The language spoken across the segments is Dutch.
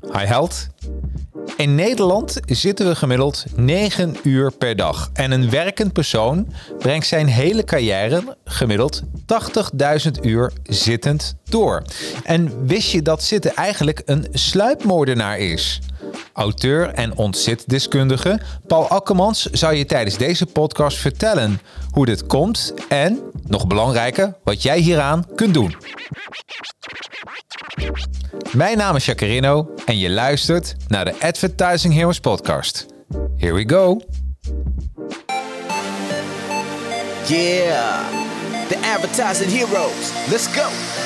Hi held. In Nederland zitten we gemiddeld 9 uur per dag. En een werkend persoon brengt zijn hele carrière gemiddeld 80.000 uur zittend door. En wist je dat zitten eigenlijk een sluipmoordenaar is? Auteur en ontzitdeskundige Paul Akkermans zou je tijdens deze podcast vertellen hoe dit komt en, nog belangrijker, wat jij hieraan kunt doen. Mijn naam is Jacarino en je luistert naar de Advertising Heroes podcast. Here we go. Yeah, the advertising heroes. Let's go.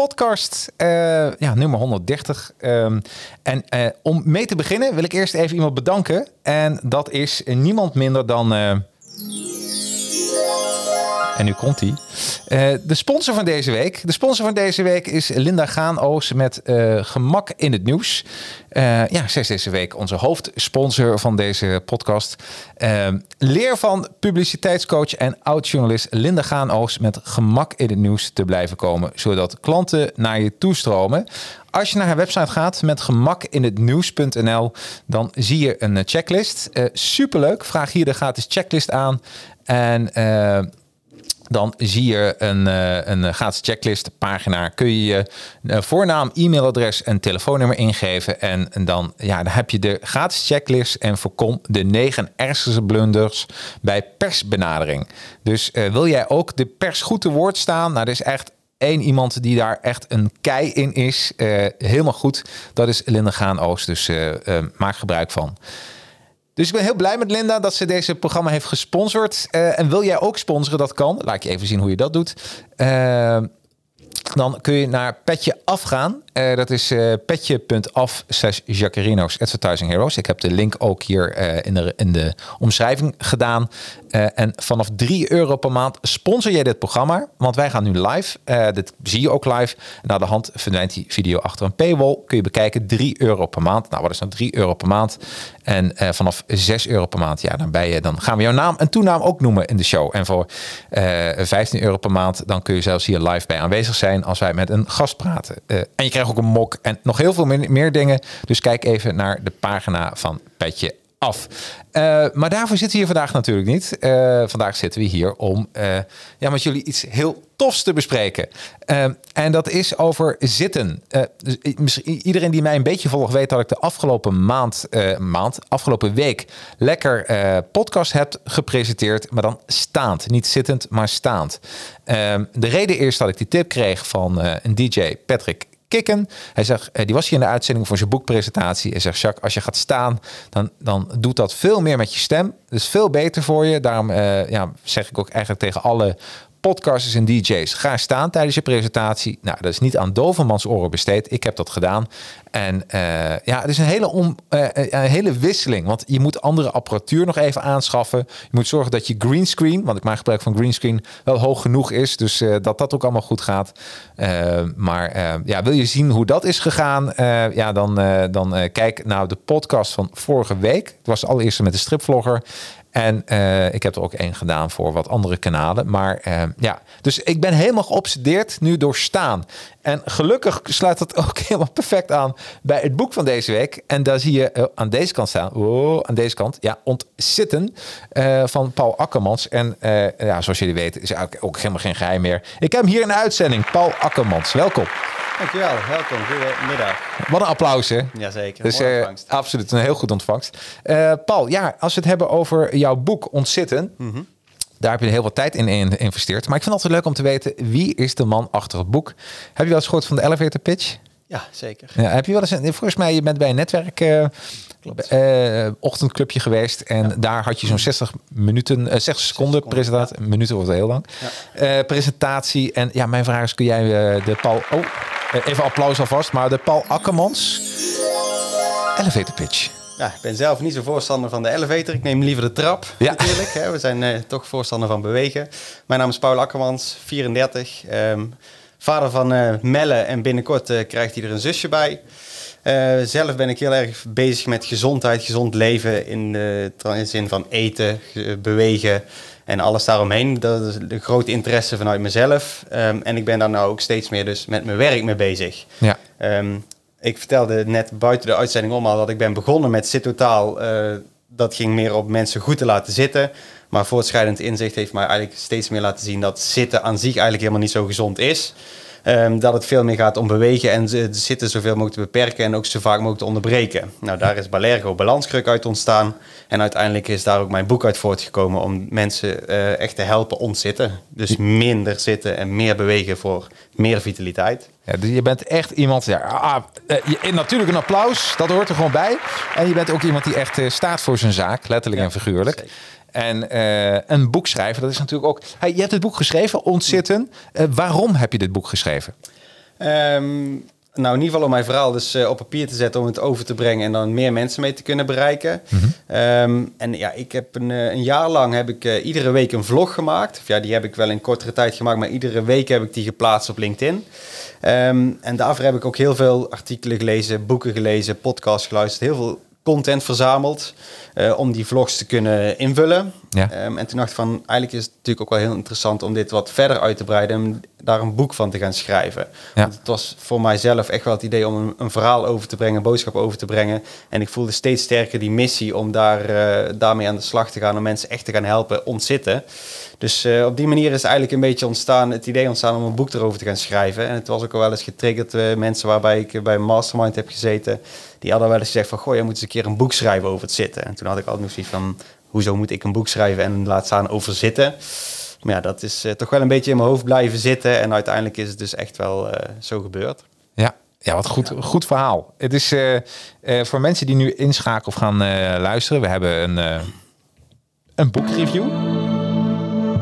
podcast, uh, ja, nummer 130. Um, en uh, om mee te beginnen wil ik eerst even iemand bedanken. En dat is niemand minder dan... Uh, en nu komt hij. Uh, de sponsor van deze week. De sponsor van deze week is Linda Gaanoos met uh, Gemak in het Nieuws. Uh, ja, zij is deze week onze hoofdsponsor van deze podcast. leer van publiciteitscoach en oud-journalist Linda Gaanoos met gemak in het nieuws te blijven komen, zodat klanten naar je toestromen. Als je naar haar website gaat met gemakinhetnieuws.nl, dan zie je een checklist. Uh, superleuk. Vraag hier de gratis checklist aan. En dan zie je een, uh, een gratis checklist pagina. Kun je je uh, voornaam, e-mailadres en telefoonnummer ingeven. En, dan, ja, dan heb je de gratis checklist en voorkom de negen ergste blunders bij persbenadering. Dus uh, wil jij ook de pers goed te woord staan? Nou, er is echt één iemand die daar echt een kei in is. helemaal goed. Dat is Linda Gaan-Oost. Dus maak gebruik van. Dus ik ben heel blij met Linda dat ze deze programma heeft gesponsord. Uh, en wil jij ook sponsoren? Dat kan. Laat ik je even zien hoe je dat doet. Uh, dan kun je naar Petje afgaan. Uh, dat is uh, petje.af slash Jacarino's Advertising Heroes. Ik heb de link ook hier uh, in, de, in de omschrijving gedaan. en vanaf 3 euro per maand sponsor jij dit programma. Want wij gaan nu live. dit zie je ook live. Na de hand verdwijnt die video achter een paywall. Kun je bekijken 3 euro per maand. Nou, wat is dan 3 euro per maand? En vanaf 6 euro per maand, ja, dan, ben je, dan gaan we jouw naam en toenaam ook noemen in de show. En voor 15 euro per maand, dan kun je zelfs hier live bij aanwezig zijn als wij met een gast praten. en je krijgt ook een mok en nog heel veel meer, dingen. Dus kijk even naar de pagina van Petje af. Uh, maar daarvoor zitten we hier vandaag natuurlijk niet. Uh, vandaag zitten we hier om uh, ja, met jullie iets heel tofs te bespreken. en dat is over zitten. dus iedereen die mij een beetje volgt weet dat ik de afgelopen maand, maand afgelopen week lekker podcast heb gepresenteerd, maar dan staand. Niet zittend, maar staand. de reden is dat ik die tip kreeg van een DJ, Patrick kikken. Hij zegt, die was hier in de uitzending voor zijn boekpresentatie. Hij zegt, Jacques, als je gaat staan, dan, dan doet dat veel meer met je stem. Dus veel beter voor je. Daarom uh, ja, zeg ik ook eigenlijk tegen alle podcasters en DJ's. Ga staan tijdens je presentatie. Nou, dat is niet aan dovenmans oren besteed. Ik heb dat gedaan. En uh, ja, het is een hele, om, uh, een hele wisseling. Want je moet andere apparatuur nog even aanschaffen. Je moet zorgen dat je greenscreen, want ik maak gebruik van greenscreen, wel hoog genoeg is. Dus dat dat ook allemaal goed gaat. maar ja, wil je zien hoe dat is gegaan? ja, dan, dan kijk naar de podcast van vorige week. Het was de allereerste met de stripvlogger. En uh, ik heb er ook één gedaan voor wat andere kanalen. Maar uh, ja, dus ik ben helemaal geobsedeerd nu door staan. En gelukkig sluit dat ook helemaal perfect aan bij het boek van deze week. En daar zie je uh, aan deze kant staan. Oh, aan deze kant. Ja, Ontzitten van Paul Akkermans. En ja, zoals jullie weten is eigenlijk ook helemaal geen geheim meer. Ik heb hem hier de uitzending. Paul Akkermans, welkom. Dankjewel, welkom. Goedemiddag. Wat een applaus, hè? Jazeker, Dus ontvangst. absoluut een heel goed ontvangst. Eh, Paul, ja, als we het hebben over jouw boek Ontzitten. Mhm. Daar heb je heel wat tijd in geïnvesteerd. Maar ik vind het altijd leuk om te weten, wie is de man achter het boek? Heb je wel eens gehoord van de elevator pitch? Ja, zeker. Ja, heb je wel eens, een, volgens mij, je bent bij een netwerk eh, ochtendclubje geweest. En daar had je zo'n 60 minuten, eh, 60 seconden seconden, presentatie. Minuten wordt heel lang. Presentatie. En ja, mijn vraag is, kun jij de Paul... Oh, even applaus alvast. Maar de Paul Akkermans elevator pitch. Ja, ik ben zelf niet zo voorstander van de elevator. Ik neem liever de trap, Ja. natuurlijk. Hè. We zijn eh, toch voorstander van bewegen. Mijn naam is Paul Akkermans, 34. ehm, vader van eh, Melle en binnenkort eh, krijgt hij er een zusje bij. Eh, zelf ben ik heel erg bezig met gezondheid, gezond leven in de zin van eten, ge- bewegen en alles daaromheen. Dat is de grote interesse vanuit mezelf. Ehm, en ik ben daar nou ook steeds meer dus met mijn werk mee bezig. Ja. Ehm, ik vertelde net buiten de uitzending om al dat ik ben begonnen met Zit Totaal. Eh, dat ging meer op mensen goed te laten zitten. Maar voortschrijdend inzicht heeft mij eigenlijk steeds meer laten zien dat zitten aan zich eigenlijk helemaal niet zo gezond is. Ehm, dat het veel meer gaat om bewegen en ze- zitten zoveel mogelijk te beperken en ook zo vaak mogelijk te onderbreken. Nou, daar is Balergo Balanskruk uit ontstaan. En uiteindelijk is daar ook mijn boek uit voortgekomen om mensen eh, echt te helpen ontzitten. Dus minder zitten en meer bewegen voor meer vitaliteit. Ja, dus je bent echt iemand. Ja, ah, eh, je- natuurlijk een applaus, dat hoort er gewoon bij. En je bent ook iemand die echt eh, staat voor zijn zaak, letterlijk Ja, en figuurlijk. zeker. En eh, een boek schrijven, dat is natuurlijk ook. Hey, je hebt het boek geschreven, Ontzitten. Eh, waarom heb je dit boek geschreven? Ehm, nou, in ieder geval om mijn verhaal dus eh, op papier te zetten om het over te brengen en dan meer mensen mee te kunnen bereiken. Ehm, en ja, ik heb een, een jaar lang heb ik iedere week een vlog gemaakt. Of ja, die heb ik wel in kortere tijd gemaakt, maar iedere week heb ik die geplaatst op LinkedIn. Ehm, en daarvoor heb ik ook heel veel artikelen gelezen, boeken gelezen, podcasts geluisterd, heel veel content verzameld eh, om die vlogs te kunnen invullen. Ja. Ehm, en toen dacht ik van, eigenlijk is het natuurlijk ook wel heel interessant om dit wat verder uit te breiden en daar een boek van te gaan schrijven. Ja. Want het was voor mijzelf echt wel het idee om een, een verhaal over te brengen, een boodschap over te brengen. En ik voelde steeds sterker die missie om daar, eh, daarmee aan de slag te gaan, om mensen echt te gaan helpen ontzitten. Dus eh, op die manier is het eigenlijk een beetje ontstaan, het idee ontstaan om een boek erover te gaan schrijven. En het was ook al wel eens getriggerd, mensen waarbij ik bij mastermind heb gezeten, die hadden wel eens gezegd van, goh, je moet eens een keer een boek schrijven over het zitten. En toen had ik altijd nog zoiets van, hoezo moet ik een boek schrijven en laat staan over zitten? Maar ja, dat is eh, toch wel een beetje in mijn hoofd blijven zitten. En uiteindelijk is het dus echt wel eh, zo gebeurd. Ja, ja wat goed, goed verhaal. Het is eh, eh, voor mensen die nu inschakelen of gaan eh, luisteren. We hebben een, eh, een boekreview.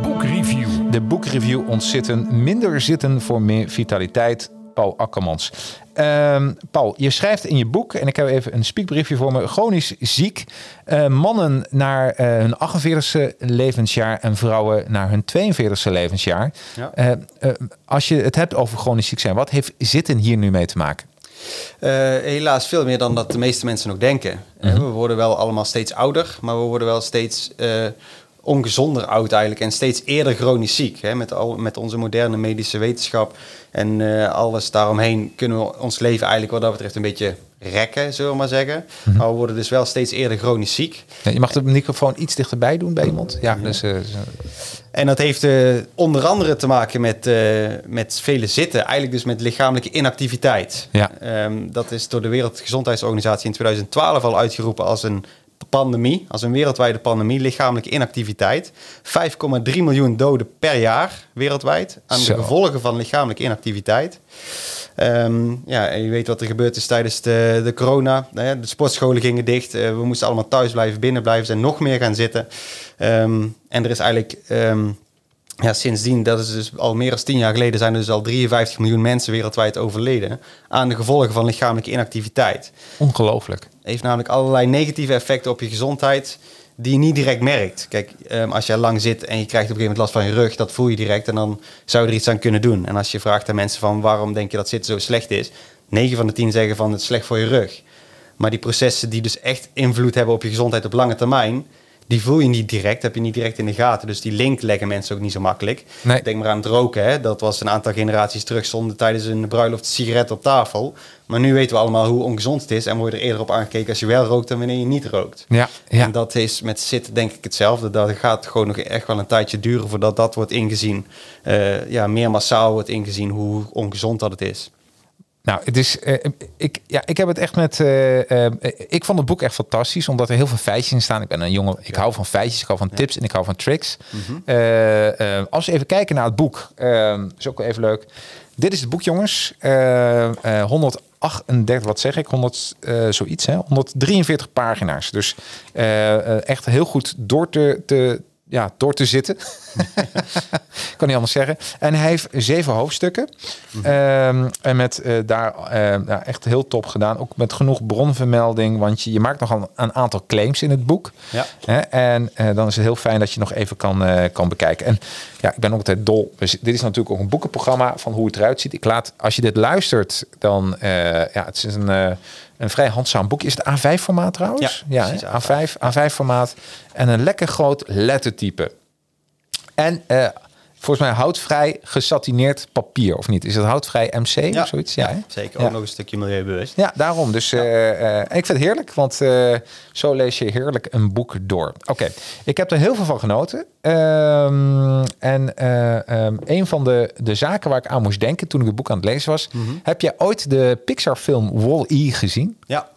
Boekreview. De boekreview Ontzitten. Minder zitten voor meer vitaliteit. Paul Akkermans. Ehm, Paul, je schrijft in je boek, en ik heb even een speakbriefje voor me, chronisch ziek. eh, mannen naar eh, hun 48e levensjaar en vrouwen naar hun 42e levensjaar. Ja. Eh, als je het hebt over chronisch ziek zijn, wat heeft zitten hier nu mee te maken? Helaas veel meer dan dat de meeste mensen nog denken. Eh, we worden wel allemaal steeds ouder, maar we worden wel steeds ongezonder oud eigenlijk. En steeds eerder chronisch ziek. Hè? Met, al, met onze moderne medische wetenschap en eh, alles daaromheen kunnen we ons leven eigenlijk wat dat betreft een beetje rekken, zullen we maar zeggen. Maar we worden dus wel steeds eerder chronisch ziek. Ja, je mag de microfoon iets dichterbij doen bij iemand. Ja, dus eh. En dat heeft eh, onder andere te maken met, met vele zitten. Eigenlijk dus met lichamelijke inactiviteit. Ja. Ehm, dat is door de Wereldgezondheidsorganisatie in 2012 al uitgeroepen als een pandemie. Als een wereldwijde pandemie, lichamelijke inactiviteit. 5,3 miljoen doden per jaar wereldwijd. Aan Zo. de gevolgen van lichamelijke inactiviteit. Ehm, ja, en je weet wat er gebeurd is tijdens de, de corona. Nou De sportscholen gingen dicht. Eh, we moesten allemaal thuis blijven, binnen blijven. zijn nog meer gaan zitten. Ehm, en er is eigenlijk... ehm, ja, sindsdien, dat is dus al meer dan tien jaar geleden, zijn er dus al 53 miljoen mensen wereldwijd overleden aan de gevolgen van lichamelijke inactiviteit. ongelooflijk. Heeft namelijk allerlei negatieve effecten op je gezondheid die je niet direct merkt. Kijk, ehm, als jij lang zit en je krijgt op een gegeven moment last van je rug, dat voel je direct en dan zou je er iets aan kunnen doen. En als je vraagt aan mensen van waarom denk je dat zitten zo slecht is, 9 van de 10 zeggen van het is slecht voor je rug. Maar die processen die dus echt invloed hebben op je gezondheid op lange termijn, die voel je niet direct, heb je niet direct in de gaten. Dus die link leggen mensen ook niet zo makkelijk. Nee. Denk maar aan het roken. Hè? Dat was een aantal generaties terug zonder tijdens een bruiloft sigaret op tafel. Maar nu weten we allemaal hoe ongezond het is. En word je er eerder op aangekeken als je wel rookt dan wanneer je niet rookt. Ja, ja. En dat is met zitten denk ik hetzelfde. Dat gaat gewoon nog echt wel een tijdje duren voordat dat wordt ingezien. eh, ja, meer massaal wordt ingezien hoe ongezond dat het is. Nou, het is, eh, ik, ja, ik heb het echt met. eh, eh, ik vond het boek echt fantastisch, omdat er heel veel feitjes in staan. Ik ben een jongen, ik hou van feitjes, ik hou van tips en ik hou van tricks. Eh, eh, als we even kijken naar het boek, eh, is ook wel even leuk. Dit is het boek, jongens. Eh, eh, 138, wat zeg ik? 100, eh, zoiets, hè? 143 pagina's. Dus eh, eh, echt heel goed door te, te, ja, door te zitten. kan niet anders zeggen. En hij heeft zeven hoofdstukken. Ehm, en met eh, daar eh, ja, echt heel top gedaan. Ook met genoeg bronvermelding. Want je, je maakt nogal een aantal claims in het boek. Ja. Hè? En eh, dan is het heel fijn dat je nog even kan, eh, kan bekijken. En ja, ik ben ook altijd dol. Dus dit is natuurlijk ook een boekenprogramma van hoe het eruit ziet. Ik laat, als je dit luistert, dan ja, het is een, een vrij handzaam boek. Is het A5-formaat trouwens? Ja, hè? precies, A5, A5-formaat. En een lekker groot lettertype. En eh, volgens mij houtvrij gesatineerd papier, of niet? Is het houtvrij MC of zoiets? Ja, zeker. Ja. Ook nog een stukje milieubewust. Ja, daarom. Dus eh, eh, ik vind het heerlijk, want eh, zo lees je heerlijk een boek door. Oké, ik heb er heel veel van genoten. Ehm, en eh, ehm, een van de, de zaken waar ik aan moest denken toen ik het boek aan het lezen was... heb jij ooit de Pixar-film Wall-E gezien? Ja,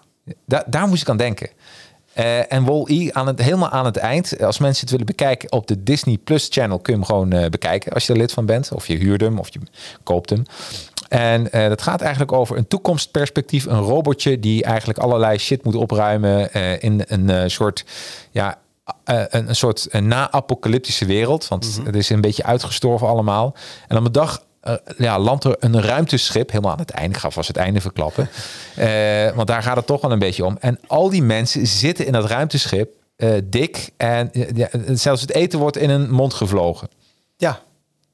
Da- daar moest ik aan denken. Eh, en Wall-E aan het, helemaal aan het eind. Als mensen het willen bekijken op de Disney Plus channel... kun je hem gewoon eh, bekijken als je er lid van bent. Of je huurt hem of je koopt hem. En eh, dat gaat eigenlijk over een toekomstperspectief. Een robotje die eigenlijk allerlei shit moet opruimen... in een soort... Ja, een, een soort na-apocalyptische wereld. Want het is een beetje uitgestorven allemaal. En op een dag eh, ja, landt er een ruimteschip. Helemaal aan het einde. Ik ga vast het einde verklappen. Eh, want daar gaat het toch wel een beetje om. En al die mensen zitten in dat ruimteschip. eh, dik. En ja, zelfs het eten wordt in een mond gevlogen. ja.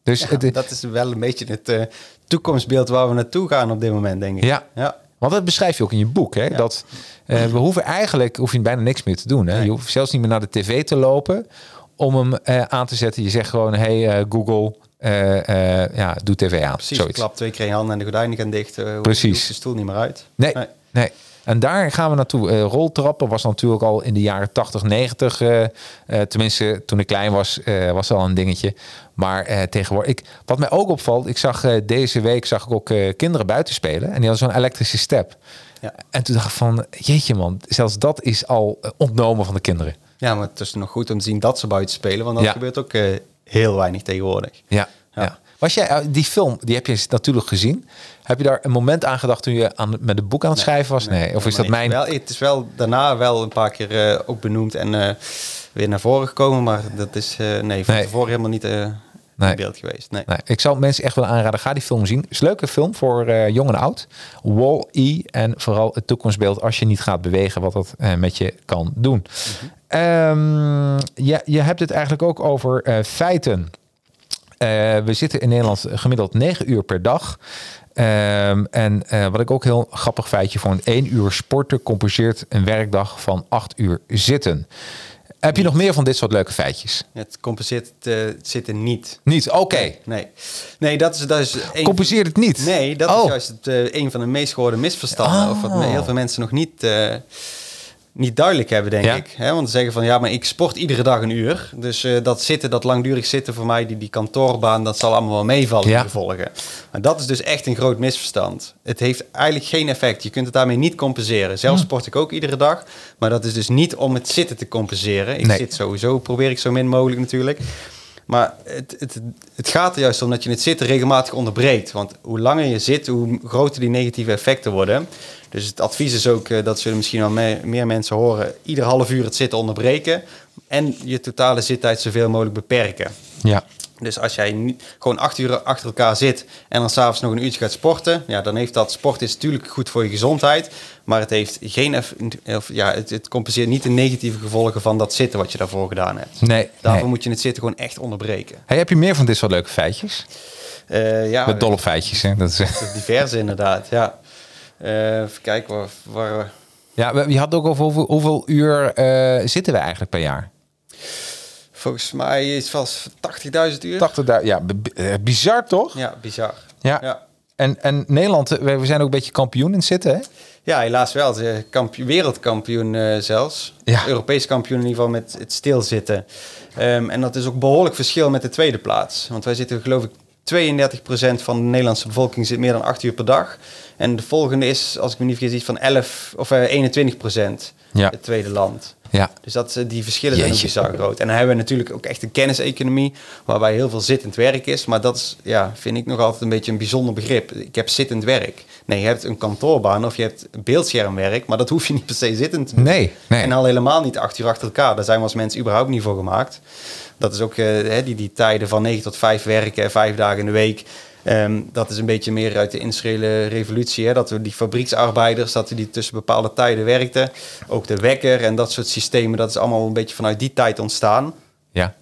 Dus Ja, het, dat is wel een beetje het toekomstbeeld waar we naartoe gaan op dit moment, denk ik. Ja. ja. Want dat beschrijf je ook in je boek. Hè? Dat we hoeven eigenlijk hoef je bijna niks meer te doen. Hè? Je hoeft zelfs niet meer naar de tv te lopen om hem aan te zetten. Je zegt gewoon: hey Google, ja, doe tv aan. Precies, Zoiets. klap twee keer je handen en de gordijnen gaan dicht. eh, Precies. de stoel niet meer uit. Nee, nee. En daar gaan we naartoe. Eh, roltrappen was natuurlijk al in de jaren 80, 90. eh, eh, tenminste, toen ik klein was, eh, was al een dingetje. Maar eh, tegenwoordig, ik, wat mij ook opvalt, ik zag eh, deze week zag ik ook eh, kinderen buiten spelen. En die hadden zo'n elektrische step. Ja. En toen dacht ik van, jeetje man, zelfs dat is al eh, ontnomen van de kinderen. Ja, maar het is nog goed om te zien dat ze buiten spelen, want dat Ja. gebeurt ook eh, heel weinig tegenwoordig. Ja, ja. Ja. Was jij, eh, die film, die heb je natuurlijk gezien. Heb je daar een moment aan gedacht toen je aan, met het boek aan het schrijven was? Nee. Of is dat mijn... Wel, het is wel daarna wel een paar keer eh, ook benoemd en eh, weer naar voren gekomen, maar dat is nee, van Nee. tevoren helemaal niet Nee. in beeld geweest. Nee. Nee, ik zou mensen echt willen aanraden. Ga die film zien. Het is een leuke film voor jong en oud. Wall-E. En vooral het toekomstbeeld als je niet gaat bewegen. Wat dat met je kan doen. Ehm, ja, je hebt het eigenlijk ook over eh, feiten. Eh, we zitten in Nederland gemiddeld 9 uur per dag. Ehm, en eh, wat ik ook heel grappig feitje vond. 1 uur sporten compenseert een werkdag van 8 uur zitten. Heb je nog meer van dit soort leuke feitjes? Het compenseert het, zitten niet. Niet? Oké. Nee, nee dat is, dat is een, Compenseert het niet? Nee, dat Oh. is juist het, een van de meest gehoorde misverstanden. Of wat Oh. heel veel mensen nog niet, niet duidelijk hebben, denk Ja. ik. Hè? Want ze zeggen van, ja, maar ik sport iedere dag een uur. Dus eh, dat zitten, dat langdurig zitten voor mij, die, die kantoorbaan, dat zal allemaal wel meevallen, Ja. die gevolgen. Maar dat is dus echt een groot misverstand. Het heeft eigenlijk geen effect. Je kunt het daarmee niet compenseren. Zelf Hm. sport ik ook iedere dag. Maar dat is dus niet om het zitten te compenseren. Ik Nee. zit sowieso, probeer ik zo min mogelijk natuurlijk. Maar het, het, het gaat er juist om dat je het zitten regelmatig onderbreekt. Want hoe langer je zit, hoe groter die negatieve effecten worden. Dus het advies is ook, eh, dat zullen misschien wel me- meer mensen horen, ieder half uur het zitten onderbreken. En je totale zittijd zoveel mogelijk beperken. Ja. Dus als jij niet, gewoon acht uur achter elkaar zit en dan s'avonds nog een uurtje gaat sporten, ja, dan heeft dat sport is natuurlijk goed voor je gezondheid, maar het heeft geen of, ja, het, het compenseert niet de negatieve gevolgen van dat zitten wat je daarvoor gedaan hebt. Nee. Daarvoor nee. moet je het zitten gewoon echt onderbreken. Hey, heb je meer van dit soort leuke feitjes? Eh ja, Met dol op feitjes, hè? Dat is, diverse inderdaad, ja. Eh, even kijken waar, waar ja, we- je had ook over hoeveel, hoeveel uur eh, zitten we eigenlijk per jaar? Volgens mij is vast 80.000 uur. 80.000, ja, eh, bizar toch? Ja, bizar. Ja. ja. En, en Nederland, eh, we zijn ook een beetje kampioen in zitten, hè? Ja, helaas wel. Ze kampio- wereldkampioen eh, zelfs. Ja. Europees kampioen in ieder geval met het stilzitten. Ehm, en dat is ook behoorlijk verschil met de tweede plaats. Want wij zitten geloof ik 32% van de Nederlandse bevolking zit meer dan 8 uur per dag. En de volgende is, als ik me niet vergis, iets van 11 of eh, 21%. Ja. Het tweede land. Ja. Dus dat, eh, die verschillen zijn ook Jeetje. bizar groot. En dan hebben we natuurlijk ook echt een kenniseconomie, waarbij heel veel zittend werk is. Maar dat is, ja, vind ik nog altijd een beetje een bijzonder begrip. Ik heb zittend werk. Nee, je hebt een kantoorbaan of je hebt beeldschermwerk, maar dat hoef je niet per se zittend. Nee, nee. En al helemaal niet acht uur achter elkaar. Daar zijn we als mensen überhaupt niet voor gemaakt. Dat is ook eh, die, die tijden van 9 tot 5 werken, vijf dagen in de week. Ehm, dat is een beetje meer uit de industriële revolutie. Hè, dat we die fabrieksarbeiders, dat die tussen bepaalde tijden werkten. Ook de wekker en dat soort systemen, dat is allemaal een beetje vanuit die tijd ontstaan. Ja.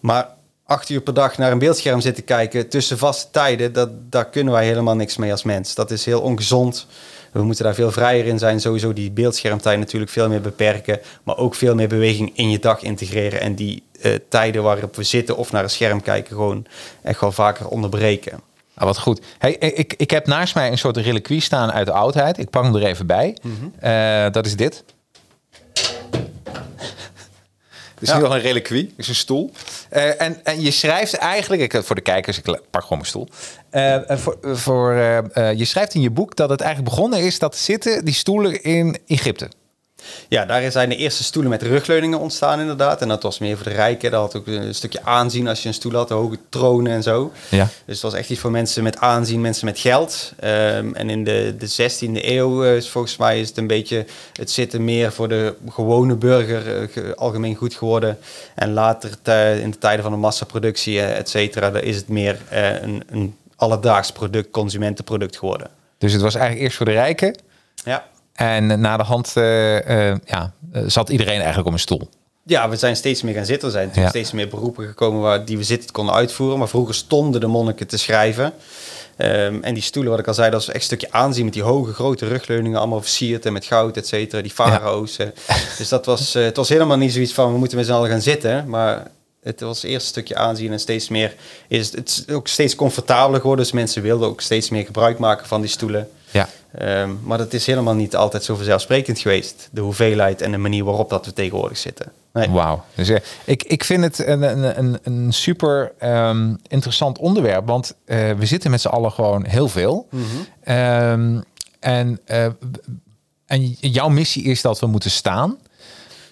Maar acht uur per dag naar een beeldscherm zitten kijken tussen vaste tijden, dat, daar kunnen wij helemaal niks mee als mens. Dat is heel ongezond. We moeten daar veel vrijer in zijn. Sowieso die beeldschermtijd natuurlijk veel meer beperken. Maar ook veel meer beweging in je dag integreren. En die eh, tijden waarop we zitten of naar een scherm kijken gewoon echt wel vaker onderbreken. Ah, wat goed. Hey, ik, ik heb naast mij een soort reliquie staan uit de oudheid. Ik pak hem er even bij. Eh, dat is dit. Het is Ja. nu al een reliquie. Het is een stoel. Eh, en, en je schrijft eigenlijk... Ik, voor de kijkers, ik pak gewoon mijn stoel. Eh, voor, voor, je schrijft in je boek dat het eigenlijk begonnen is... dat zitten die stoelen in Egypte. Ja, daar zijn de eerste stoelen met rugleuningen ontstaan inderdaad. En dat was meer voor de rijken. Dat had ook een stukje aanzien als je een stoel had, de hoge tronen en zo. Ja. Dus het was echt iets voor mensen met aanzien, mensen met geld. Ehm, en in de, de 16e eeuw eh, is volgens mij is het een beetje het zitten meer voor de gewone burger eh, ge- algemeen goed geworden. En later te- in de tijden van de massaproductie, eh, et cetera, daar is het meer een, een alledaags product, consumentenproduct geworden. Dus het was eigenlijk eerst voor de rijken. Ja. En na de hand eh, eh, ja, zat iedereen eigenlijk op een stoel. Ja, we zijn steeds meer gaan zitten. Er zijn natuurlijk Ja. steeds meer beroepen gekomen waar, die we zitten konden uitvoeren. Maar vroeger stonden de monniken te schrijven. Ehm, en die stoelen, wat ik al zei, dat is echt een stukje aanzien met die hoge, grote rugleuningen, allemaal versierd en met goud, et cetera. Die farao's. Dus dat was, eh, het was helemaal niet zoiets van, we moeten met z'n allen gaan zitten. Maar het was eerst een stukje aanzien en steeds meer is het, het is ook steeds comfortabeler geworden. Dus mensen wilden ook steeds meer gebruik maken van die stoelen. Ja. Ehm, maar dat is helemaal niet altijd zo vanzelfsprekend geweest. De hoeveelheid en de manier waarop dat we tegenwoordig zitten. Nee. Wauw. Dus, eh, ik, ik vind het een, een, een, super ehm, interessant onderwerp. Want eh, we zitten met z'n allen gewoon heel veel. Mhm. Ehm, en, eh, en jouw missie is dat we moeten staan.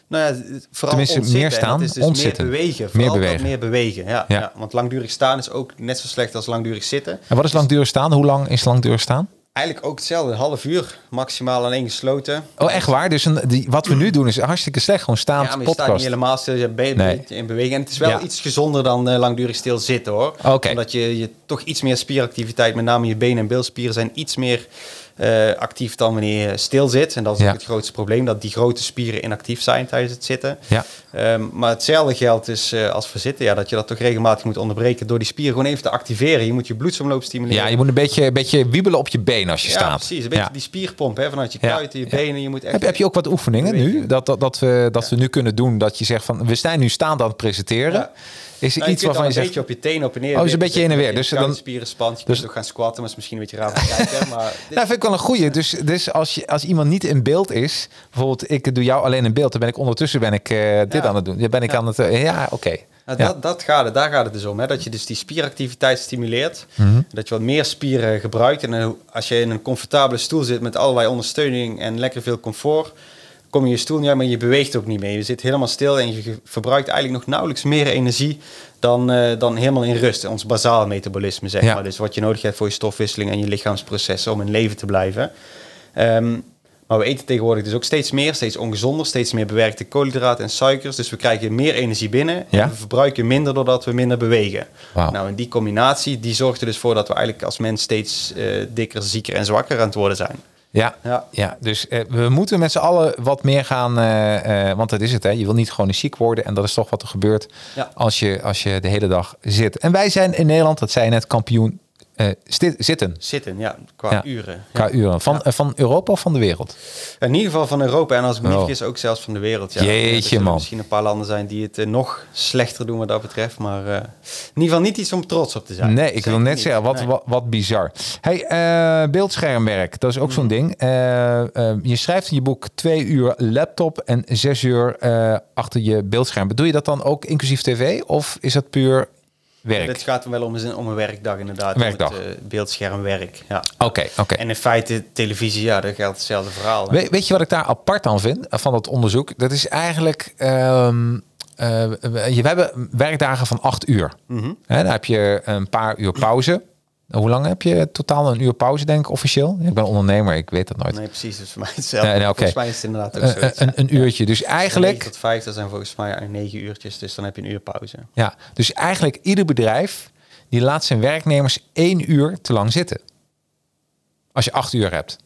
Nou ja, vooral ontzitten. meer staan, is dus ontzitten. meer bewegen. Meer Vooral dat bewegen. meer bewegen, ja, Ja. ja. Want langdurig staan is ook net zo slecht als langdurig zitten. En wat is langdurig staan? Hoe lang is langdurig staan? Eigenlijk ook hetzelfde, een half uur maximaal alleen gesloten. Oh, echt waar? Dus een, die, wat we nu doen is hartstikke slecht. Gewoon staand Ja, maar je staat niet helemaal stil, je bent Nee. in beweging. En het is wel Ja. iets gezonder dan eh, langdurig stil zitten hoor. Omdat je, je toch iets meer spieractiviteit, met name je benen en bilspieren zijn iets meer eh, actief dan wanneer je stil zit. En dat is Ja. het grootste probleem, dat die grote spieren inactief zijn tijdens het zitten. Ja. Ehm, maar hetzelfde geldt dus eh, als voor zitten, ja, dat je dat toch regelmatig moet onderbreken door die spieren gewoon even te activeren. Je moet je bloedsomloop stimuleren. Ja, je moet een beetje, een beetje wiebelen op je been als je Ja, staat. precies. Een beetje die spierpomp hè, vanuit je kuiten, je benen. Je moet echt Heb, heb je ook wat oefeningen nu? Dat, dat, dat, we, dat we nu kunnen doen dat je zegt van we zijn nu staand aan het presenteren. Is er Nou, iets je waarvan je een zegt. beetje op je tenen op en neer. Oh, is een beetje heen en weer. Dus Dus dan spieren spant. Je dus- kunt ook gaan squatten, maar is misschien een beetje raar om te kijken. Maar dit- Nou, vind ik wel een goeie. Dus, dus als, je, als iemand niet in beeld is, bijvoorbeeld ik doe jou alleen in beeld, dan ben ik ondertussen ben ik eh, dit Ja. aan het doen. Dan ben ik Ja. aan het. eh, ja, oké. Nou, dat, dat gaat het, daar gaat het dus om. Hè? Dat je dus die spieractiviteit stimuleert. Mhm. Dat je wat meer spieren gebruikt. En dan als je in een comfortabele stoel zit met allerlei ondersteuning en lekker veel comfort, kom je je stoel niet uit, maar je beweegt ook niet meer. Je zit helemaal stil en je verbruikt eigenlijk nog nauwelijks meer energie dan, eh, dan helemaal in rust. Ons bazaal metabolisme, zeg Ja. maar. Dus wat je nodig hebt voor je stofwisseling en je lichaamsprocessen om in leven te blijven. Ehm, maar we eten tegenwoordig dus ook steeds meer, steeds ongezonder, steeds meer bewerkte koolhydraten en suikers. Dus we krijgen meer energie binnen Ja. en we verbruiken minder doordat we minder bewegen. Nou, en die combinatie die zorgt er dus voor dat we eigenlijk als mens steeds eh, dikker, zieker en zwakker aan het worden zijn. Ja, ja. Ja. dus eh, we moeten met z'n allen wat meer gaan, eh, eh, want dat is het, hè. Je wil niet gewoon ziek worden en dat is toch wat er gebeurt Ja. als, je, als je de hele dag zit. En wij zijn in Nederland, dat zei je net, kampioen eh, zitten Zitten, ja, qua Ja. uren. qua uren. Van, eh, van Europa of van de wereld? In ieder geval van Europa en als ik me niet Oh. vergis ook zelfs van de wereld. Ja. Jeetje, man. misschien een paar landen zijn die het eh, nog slechter doen wat dat betreft. Maar in ieder geval niet iets om trots op te zijn. Nee, ik wil net niet. zeggen, wat, Nee. wat, wat bizar. Hey, beeldschermwerk, dat is ook Mm. zo'n ding. Eh, eh, je schrijft in je boek twee uur laptop en zes uur achter je beeldscherm. Doe je dat dan ook inclusief tv of is dat puur werk. Het gaat wel om een, om een werkdag inderdaad. Werkdag. Om het, eh, beeldschermwerk, ja. Oké, oké. En in feite televisie, ja, dat geldt hetzelfde verhaal. We- weet je wat ik daar apart aan vind eh, van dat onderzoek? Dat is eigenlijk. eh, we we hebben werkdagen van acht uur. Hè, dan heb je een paar uur pauze. Hoe lang heb je totaal een uur pauze, denk ik, officieel? Ik ben ondernemer, ik weet dat nooit. Nee, precies. Dus voor mij hetzelfde. Nee. Volgens mij is het inderdaad ook Eh, zo. eh, een, een uurtje. Dus eigenlijk, tot vijf, dat zijn volgens mij negen uurtjes. Dus dan heb je een uur pauze. ja, dus eigenlijk ieder bedrijf die laat zijn werknemers één uur te lang zitten. Als je acht uur hebt.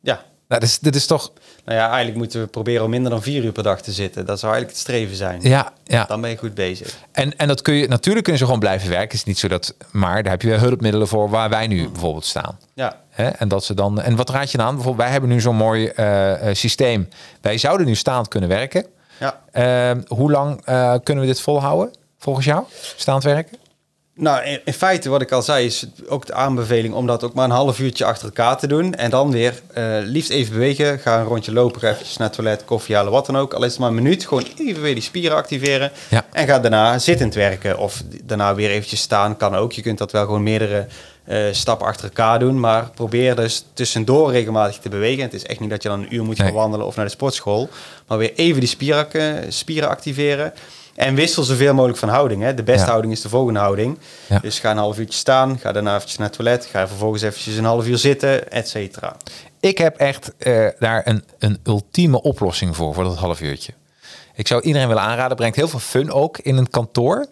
Ja. Nou, dat, is, is toch. Nou ja, eigenlijk moeten we proberen om minder dan vier uur per dag te zitten. Dat zou eigenlijk het streven zijn. Ja, ja. Dan ben je goed bezig. En, en dat kun je natuurlijk kunnen ze gewoon blijven werken. Het is niet zo dat. Maar daar heb je hulpmiddelen voor waar wij nu bijvoorbeeld staan. Ja. En dat ze dan. En wat raad je dan aan? Bijvoorbeeld, wij hebben nu zo'n mooi eh, eh, systeem. Wij zouden nu staand kunnen werken. Ja. Ehm, hoe lang eh, kunnen we dit volhouden? Volgens jou? Staand werken? Nou, in, in feite, wat ik al zei, is ook de aanbeveling om dat ook maar een half uurtje achter elkaar te doen. En dan weer eh, liefst even bewegen. Ga een rondje lopen, ga eventjes naar het toilet, koffie halen, wat dan ook. Al is het maar een minuut, gewoon even weer die spieren activeren. Ja. En ga daarna zittend werken. Of daarna weer eventjes staan, kan ook. Je kunt dat wel gewoon meerdere eh, stappen achter elkaar doen. Maar probeer dus tussendoor regelmatig te bewegen. Het is echt niet dat je dan een uur moet gaan Nee. wandelen of naar de sportschool. Maar weer even die spieren, spieren activeren. En wissel zoveel mogelijk van houding. Hè. De beste Ja. houding is de volgende houding. Ja. Dus ga een half uurtje staan, ga daarna eventjes naar het toilet, ga vervolgens eventjes een half uur zitten, et cetera. Ik heb echt eh, daar een, een ultieme oplossing voor, voor dat half uurtje. Ik zou iedereen willen aanraden. Brengt heel veel fun ook in een kantoor.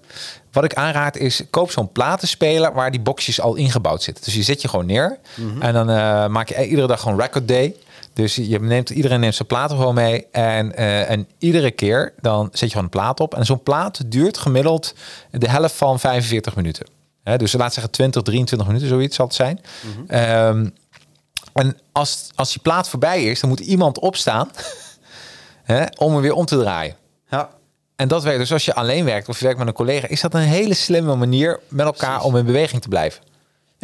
Wat ik aanraad is, koop zo'n platenspeler waar die boxjes al ingebouwd zitten. Dus je zet je gewoon neer en dan eh, maak je iedere dag gewoon record day. Dus je neemt, iedereen neemt zijn platen gewoon mee. En, eh, en iedere keer dan zet je gewoon een plaat op. En zo'n plaat duurt gemiddeld de helft van 45 minuten. Hè, dus laat zeggen 20, 23 minuten, zoiets zal het zijn. Ehm, en als, als die plaat voorbij is, dan moet iemand opstaan om hem weer om te draaien. Ja, En dat werkt dus als je alleen werkt of je werkt met een collega, is dat een hele slimme manier met elkaar om in beweging te blijven.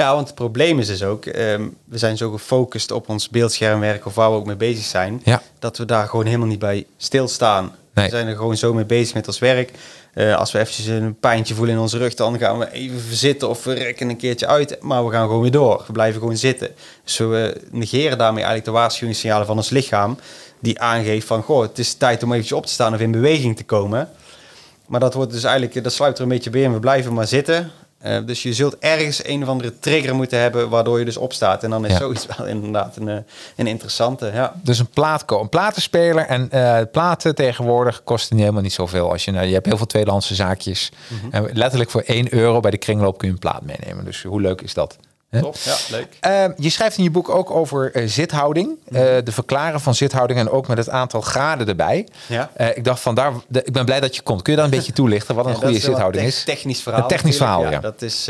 Ja want het probleem is dus ook, ehm, we zijn zo gefocust op ons beeldschermwerk of waar we ook mee bezig zijn, Ja. dat we daar gewoon helemaal niet bij stilstaan. Nee. We zijn er gewoon zo mee bezig met ons werk. Eh, als we eventjes een pijntje voelen in onze rug, dan gaan we even zitten of we rekken een keertje uit. Maar we gaan gewoon weer door. We blijven gewoon zitten. Dus we negeren daarmee eigenlijk de waarschuwingssignalen van ons lichaam. Die aangeeft van, goh, het is tijd om eventjes op te staan of in beweging te komen. Maar dat wordt dus eigenlijk, dat sluit er een beetje bij in. We blijven maar zitten. Eh, dus je zult ergens een of andere trigger moeten hebben waardoor je dus opstaat. En dan is Ja. zoiets wel inderdaad een, eh, een interessante. Ja. Dus een plaat, ko- een platenspeler en eh, platen tegenwoordig kosten niet helemaal niet zoveel. Als je, nou, je hebt heel veel tweedehandse zaakjes. En letterlijk voor 1 euro bij de kringloop kun je een plaat meenemen. Dus hoe leuk is dat? Top, ja, leuk. Eh, je schrijft in je boek ook over eh, zithouding. eh, de verklaren van zithouding en ook met het aantal graden erbij. Ja. Eh, ik dacht van daar, de- ik ben blij dat je komt. Kun je dat een beetje toelichten wat een Ja, goede is zithouding is? te- Technisch verhaal. Een technisch verhaal, ja. Dat is,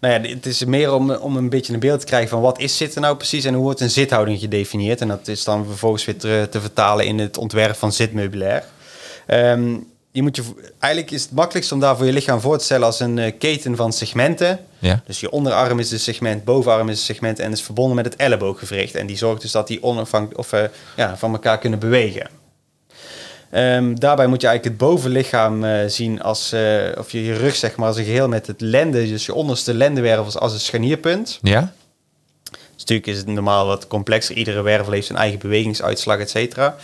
nou ja, het is meer om, om een beetje een beeld te krijgen van wat is zitten nou precies en hoe wordt een zithouding gedefinieerd. En dat is dan vervolgens weer te, te vertalen in het ontwerp van zitmeubilair. Ehm, je moet je, eigenlijk is het makkelijkst om daar voor je lichaam voor te stellen als een eh, keten van segmenten. Ja. Dus je onderarm is een segment, bovenarm is een segment en is verbonden met het ellebooggewricht. En die zorgt dus dat die onafhankelijk of, eh, ja, van elkaar kunnen bewegen. Ehm, daarbij moet je eigenlijk het bovenlichaam eh, zien als, of je je rug zeg maar als een geheel met het lende, dus je onderste lendenwervels als een scharnierpunt. Ja? Natuurlijk is het normaal wat complexer. Iedere wervel heeft zijn eigen bewegingsuitslag, et cetera.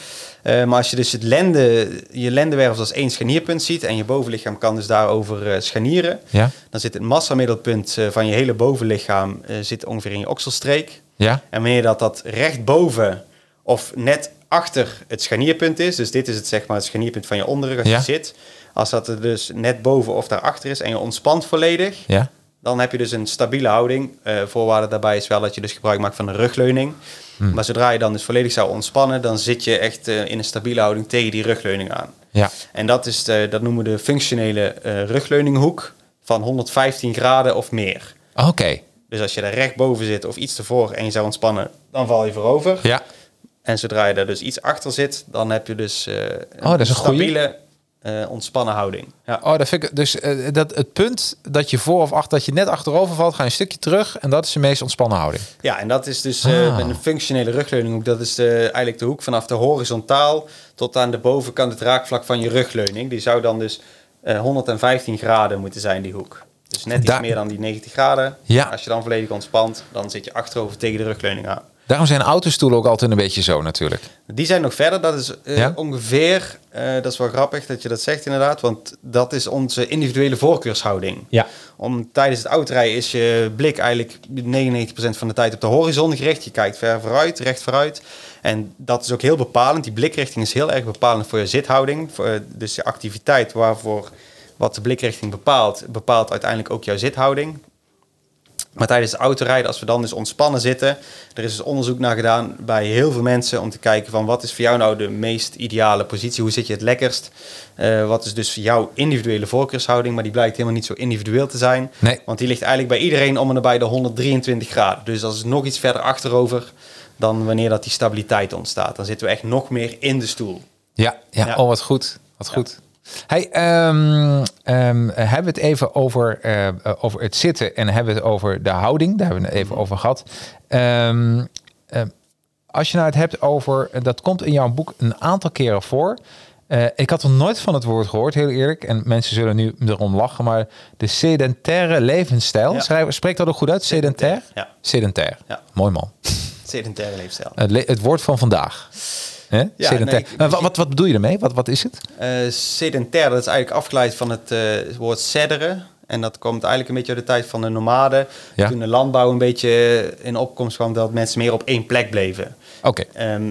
Eh, maar als je dus het lende, je lendenwervels als één scharnierpunt ziet en je bovenlichaam kan dus daarover eh, scharnieren, Ja? dan zit het massamiddelpunt eh, van je hele bovenlichaam zit ongeveer in je okselstreek. Ja? En wanneer dat, dat recht boven of net achter het scharnierpunt is, dus dit is het, zeg maar, het scharnierpunt van je onderrug als Ja. je zit, als dat er dus net boven of daarachter is en je ontspant volledig, Ja? Dan heb je dus een stabiele houding. Eh, voorwaarde daarbij is wel dat je dus gebruik maakt van een rugleuning. Hmm. Maar zodra je dan dus volledig zou ontspannen, dan zit je echt eh, in een stabiele houding tegen die rugleuning aan. Ja. En dat, is de, dat noemen we de functionele eh rugleuninghoek van 115 graden of meer. Oké. Dus als je er recht boven zit of iets ervoor en je zou ontspannen, dan val je voorover. Ja. En zodra je daar dus iets achter zit, dan heb je dus een, Oh, dat is een stabiele, eh, ontspannen houding. Ja. Oh, dat vind ik dus eh, dat het punt dat je voor of achter dat je net achterover valt, ga je een stukje terug en dat is de meest ontspannen houding. Ja, en dat is dus eh, Ah. met een functionele rugleuning. Dat is de, eigenlijk de hoek vanaf de horizontaal tot aan de bovenkant, het raakvlak van je rugleuning. Die zou dan dus eh, 115 graden moeten zijn, die hoek. Dus net iets meer dan die 90 graden. Ja. Als je dan volledig ontspant, dan zit je achterover tegen de rugleuning aan. Daarom zijn autostoelen ook altijd een beetje zo natuurlijk. Die zijn nog verder. Dat is eh, Ja? ongeveer, eh, dat is wel grappig dat je dat zegt inderdaad, want dat is onze individuele voorkeurshouding. Ja. Om, tijdens het autorijden is je blik eigenlijk 99% van de tijd op de horizon gericht. Je kijkt ver vooruit, recht vooruit. En dat is ook heel bepalend. Die blikrichting is heel erg bepalend voor je zithouding. Voor, eh, dus je activiteit waarvoor wat de blikrichting bepaalt, bepaalt uiteindelijk ook jouw zithouding. Maar tijdens het autorijden, als we dan dus ontspannen zitten, er is dus onderzoek naar gedaan bij heel veel mensen om te kijken van wat is voor jou nou de meest ideale positie, hoe zit je het lekkerst, Eh, wat is dus jouw individuele voorkeurshouding, maar die blijkt helemaal niet zo individueel te zijn, Nee. want die ligt eigenlijk bij iedereen om en nabij de 123 graden. Dus dat is nog iets verder achterover dan wanneer dat die stabiliteit ontstaat. Dan zitten we echt nog meer in de stoel. Ja, ja. Ja. oh wat goed. Wat goed. Hey, ehm, ehm, hebben we het even over, eh, over het zitten en hebben we het over de houding? Daar hebben we het even over gehad. Ehm, als je nou het hebt over, dat komt in jouw boek een aantal keren voor. Eh, ik had nog nooit van het woord gehoord, heel eerlijk. En mensen zullen nu erom lachen, maar de sedentaire levensstijl. Ja. Schrijf, spreekt dat ook goed uit? Sedentair? Ja. Sedentair. Ja. Mooi man. Sedentaire leefstijl. Het, le- het woord van vandaag. Hè? Ja, Sedentair. nee, ik- Maar wat, wat, wat bedoel je ermee? Wat, wat is het? Eh sedentair, dat is eigenlijk afgeleid van het eh, woord sedderen. En dat komt eigenlijk een beetje uit de tijd van de nomaden. Ja. Toen de landbouw een beetje in opkomst kwam, dat mensen meer op één plek bleven. Oké. Ehm,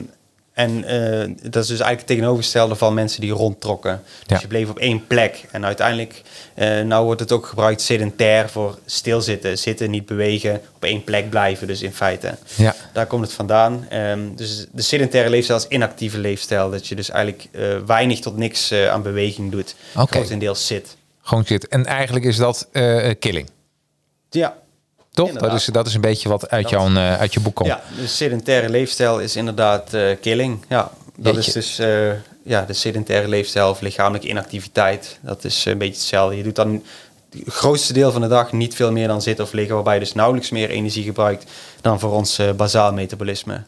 en eh, dat is dus eigenlijk het tegenovergestelde van mensen die rondtrokken. Dus Ja. je bleef op één plek. En uiteindelijk, eh nou wordt het ook gebruikt sedentair voor stilzitten. Zitten, niet bewegen, op één plek blijven. Dus in feite, Ja. daar komt het vandaan. Ehm, dus de sedentaire leefstijl is inactieve leefstijl. Dat je dus eigenlijk eh, weinig tot niks aan beweging doet. Oké. Grotendeels zit. Gewoon zit. En eigenlijk is dat killing. Ja, Toch? Inderdaad. Dat is, dat is een beetje wat uit, Dat- jouw, eh, uit je boek komt. Ja, de sedentaire leefstijl is inderdaad eh, killing. Ja, dat Jeetje. is dus eh, ja, de sedentaire leefstijl of lichamelijke inactiviteit. Dat is een beetje hetzelfde. Je doet dan het grootste deel van de dag niet veel meer dan zitten of liggen, waarbij je dus nauwelijks meer energie gebruikt dan voor ons eh, bazaal metabolisme.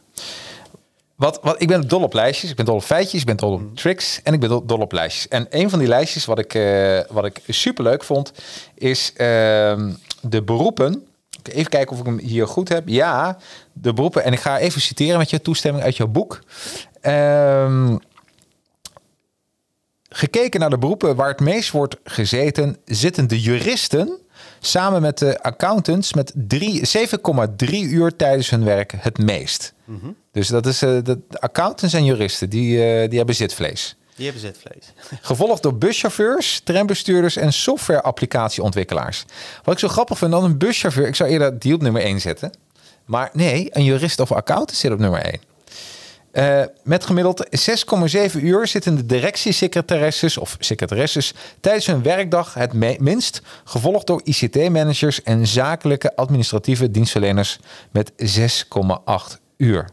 Wat, wat, ik ben dol op lijstjes, ik ben dol op feitjes, ik ben dol op Mhm. tricks en ik ben dol, dol op lijstjes. En een van die lijstjes wat ik, eh wat ik super leuk vond, is ehm, de beroepen. Even kijken of ik hem hier goed heb. Ja, de beroepen. En ik ga even citeren met je toestemming uit jouw boek. Ehm, gekeken naar de beroepen waar het meest wordt gezeten, zitten de juristen samen met de accountants met drie- 7,3 uur tijdens hun werk het meest. Dus dat is eh, de de accountants en juristen, die, eh, die hebben zitvlees. Die hebben zitvlees. Gevolgd door buschauffeurs, trambestuurders en software-applicatieontwikkelaars. Wat ik zo grappig vind, dan een buschauffeur. Ik zou eerder die op nummer 1 zetten. Maar nee, een jurist of accountant zit op nummer 1. Eh, met gemiddeld 6,7 uur zitten de directiesecretaresses of secretaresses tijdens hun werkdag het minst, gevolgd door ICT-managers en zakelijke administratieve dienstverleners met 6,8 uur.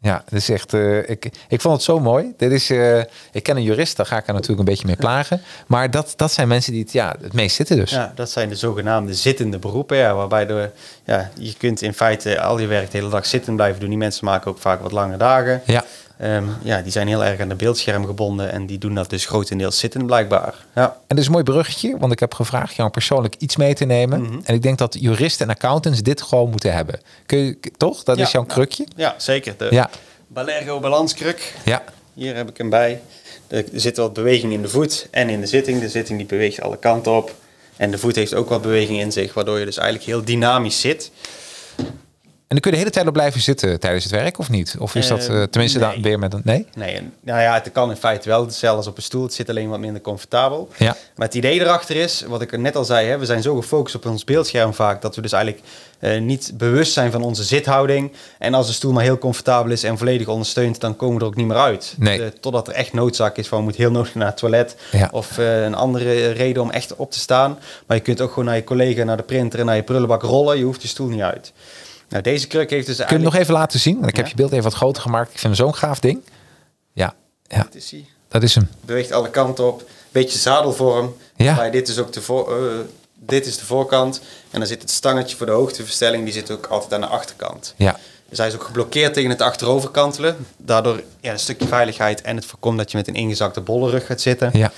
Ja, dat is echt. eh, ik, ik vond het zo mooi. Dit is, eh, ik ken een jurist, daar ga ik er natuurlijk een beetje mee plagen. Maar dat, dat zijn mensen die het, ja, het meest zitten dus. Ja, dat zijn de zogenaamde zittende beroepen, ja, waarbij de, ja, je kunt in feite al je werk de hele dag zitten blijven doen. Die mensen maken ook vaak wat lange dagen. Ja. Ehm, ja, die zijn heel erg aan de beeldscherm gebonden en die doen dat dus grotendeels zittend blijkbaar. Ja. En dat is een mooi bruggetje, want ik heb gevraagd jou persoonlijk iets mee te nemen. Mhm. En ik denk dat juristen en accountants dit gewoon moeten hebben. Kun je, toch? Dat is jouw krukje? Ja, zeker. De Ja. Balergo balanskruk. Ja. Hier heb ik hem bij. Er zit wat beweging in de voet en in de zitting. De zitting die beweegt alle kanten op. En de voet heeft ook wat beweging in zich, waardoor je dus eigenlijk heel dynamisch zit. En dan kun je de hele tijd op blijven zitten tijdens het werk, of niet? Of is dat Eh, eh, tenminste nee. dan weer met een... Nee? Nee, nou ja, het kan in feite wel hetzelfde als op een stoel. Het zit alleen wat minder comfortabel. Ja. Maar het idee erachter is, wat ik net al zei, hè, we zijn zo gefocust op ons beeldscherm vaak dat we dus eigenlijk eh, niet bewust zijn van onze zithouding. En als de stoel maar heel comfortabel is en volledig ondersteunt, dan komen we er ook niet meer uit. Nee. Totdat er echt noodzaak is van we moeten heel nodig naar het toilet. Ja. Of een andere reden om echt op te staan. Maar je kunt ook gewoon naar je collega, naar de printer en naar je prullenbak rollen. Je hoeft je stoel niet uit. Nou, deze kruk heeft dus Kun je hem nog eigenlijk... even laten zien? Want ik heb je beeld even wat groter gemaakt. Ik vind hem zo'n gaaf ding. Ja, ja, Dit is hij. dat is hem. beweegt alle kanten op. Beetje zadelvorm. Ja. Maar dit is ook de voor, eh, dit is de voorkant. En dan zit het stangetje voor de hoogteverstelling. Die zit ook altijd aan de achterkant. Ja, Dus hij is ook geblokkeerd tegen het achteroverkantelen. Daardoor ja, een stukje veiligheid. En het voorkomt dat je met een ingezakte bolle rug gaat zitten. ja.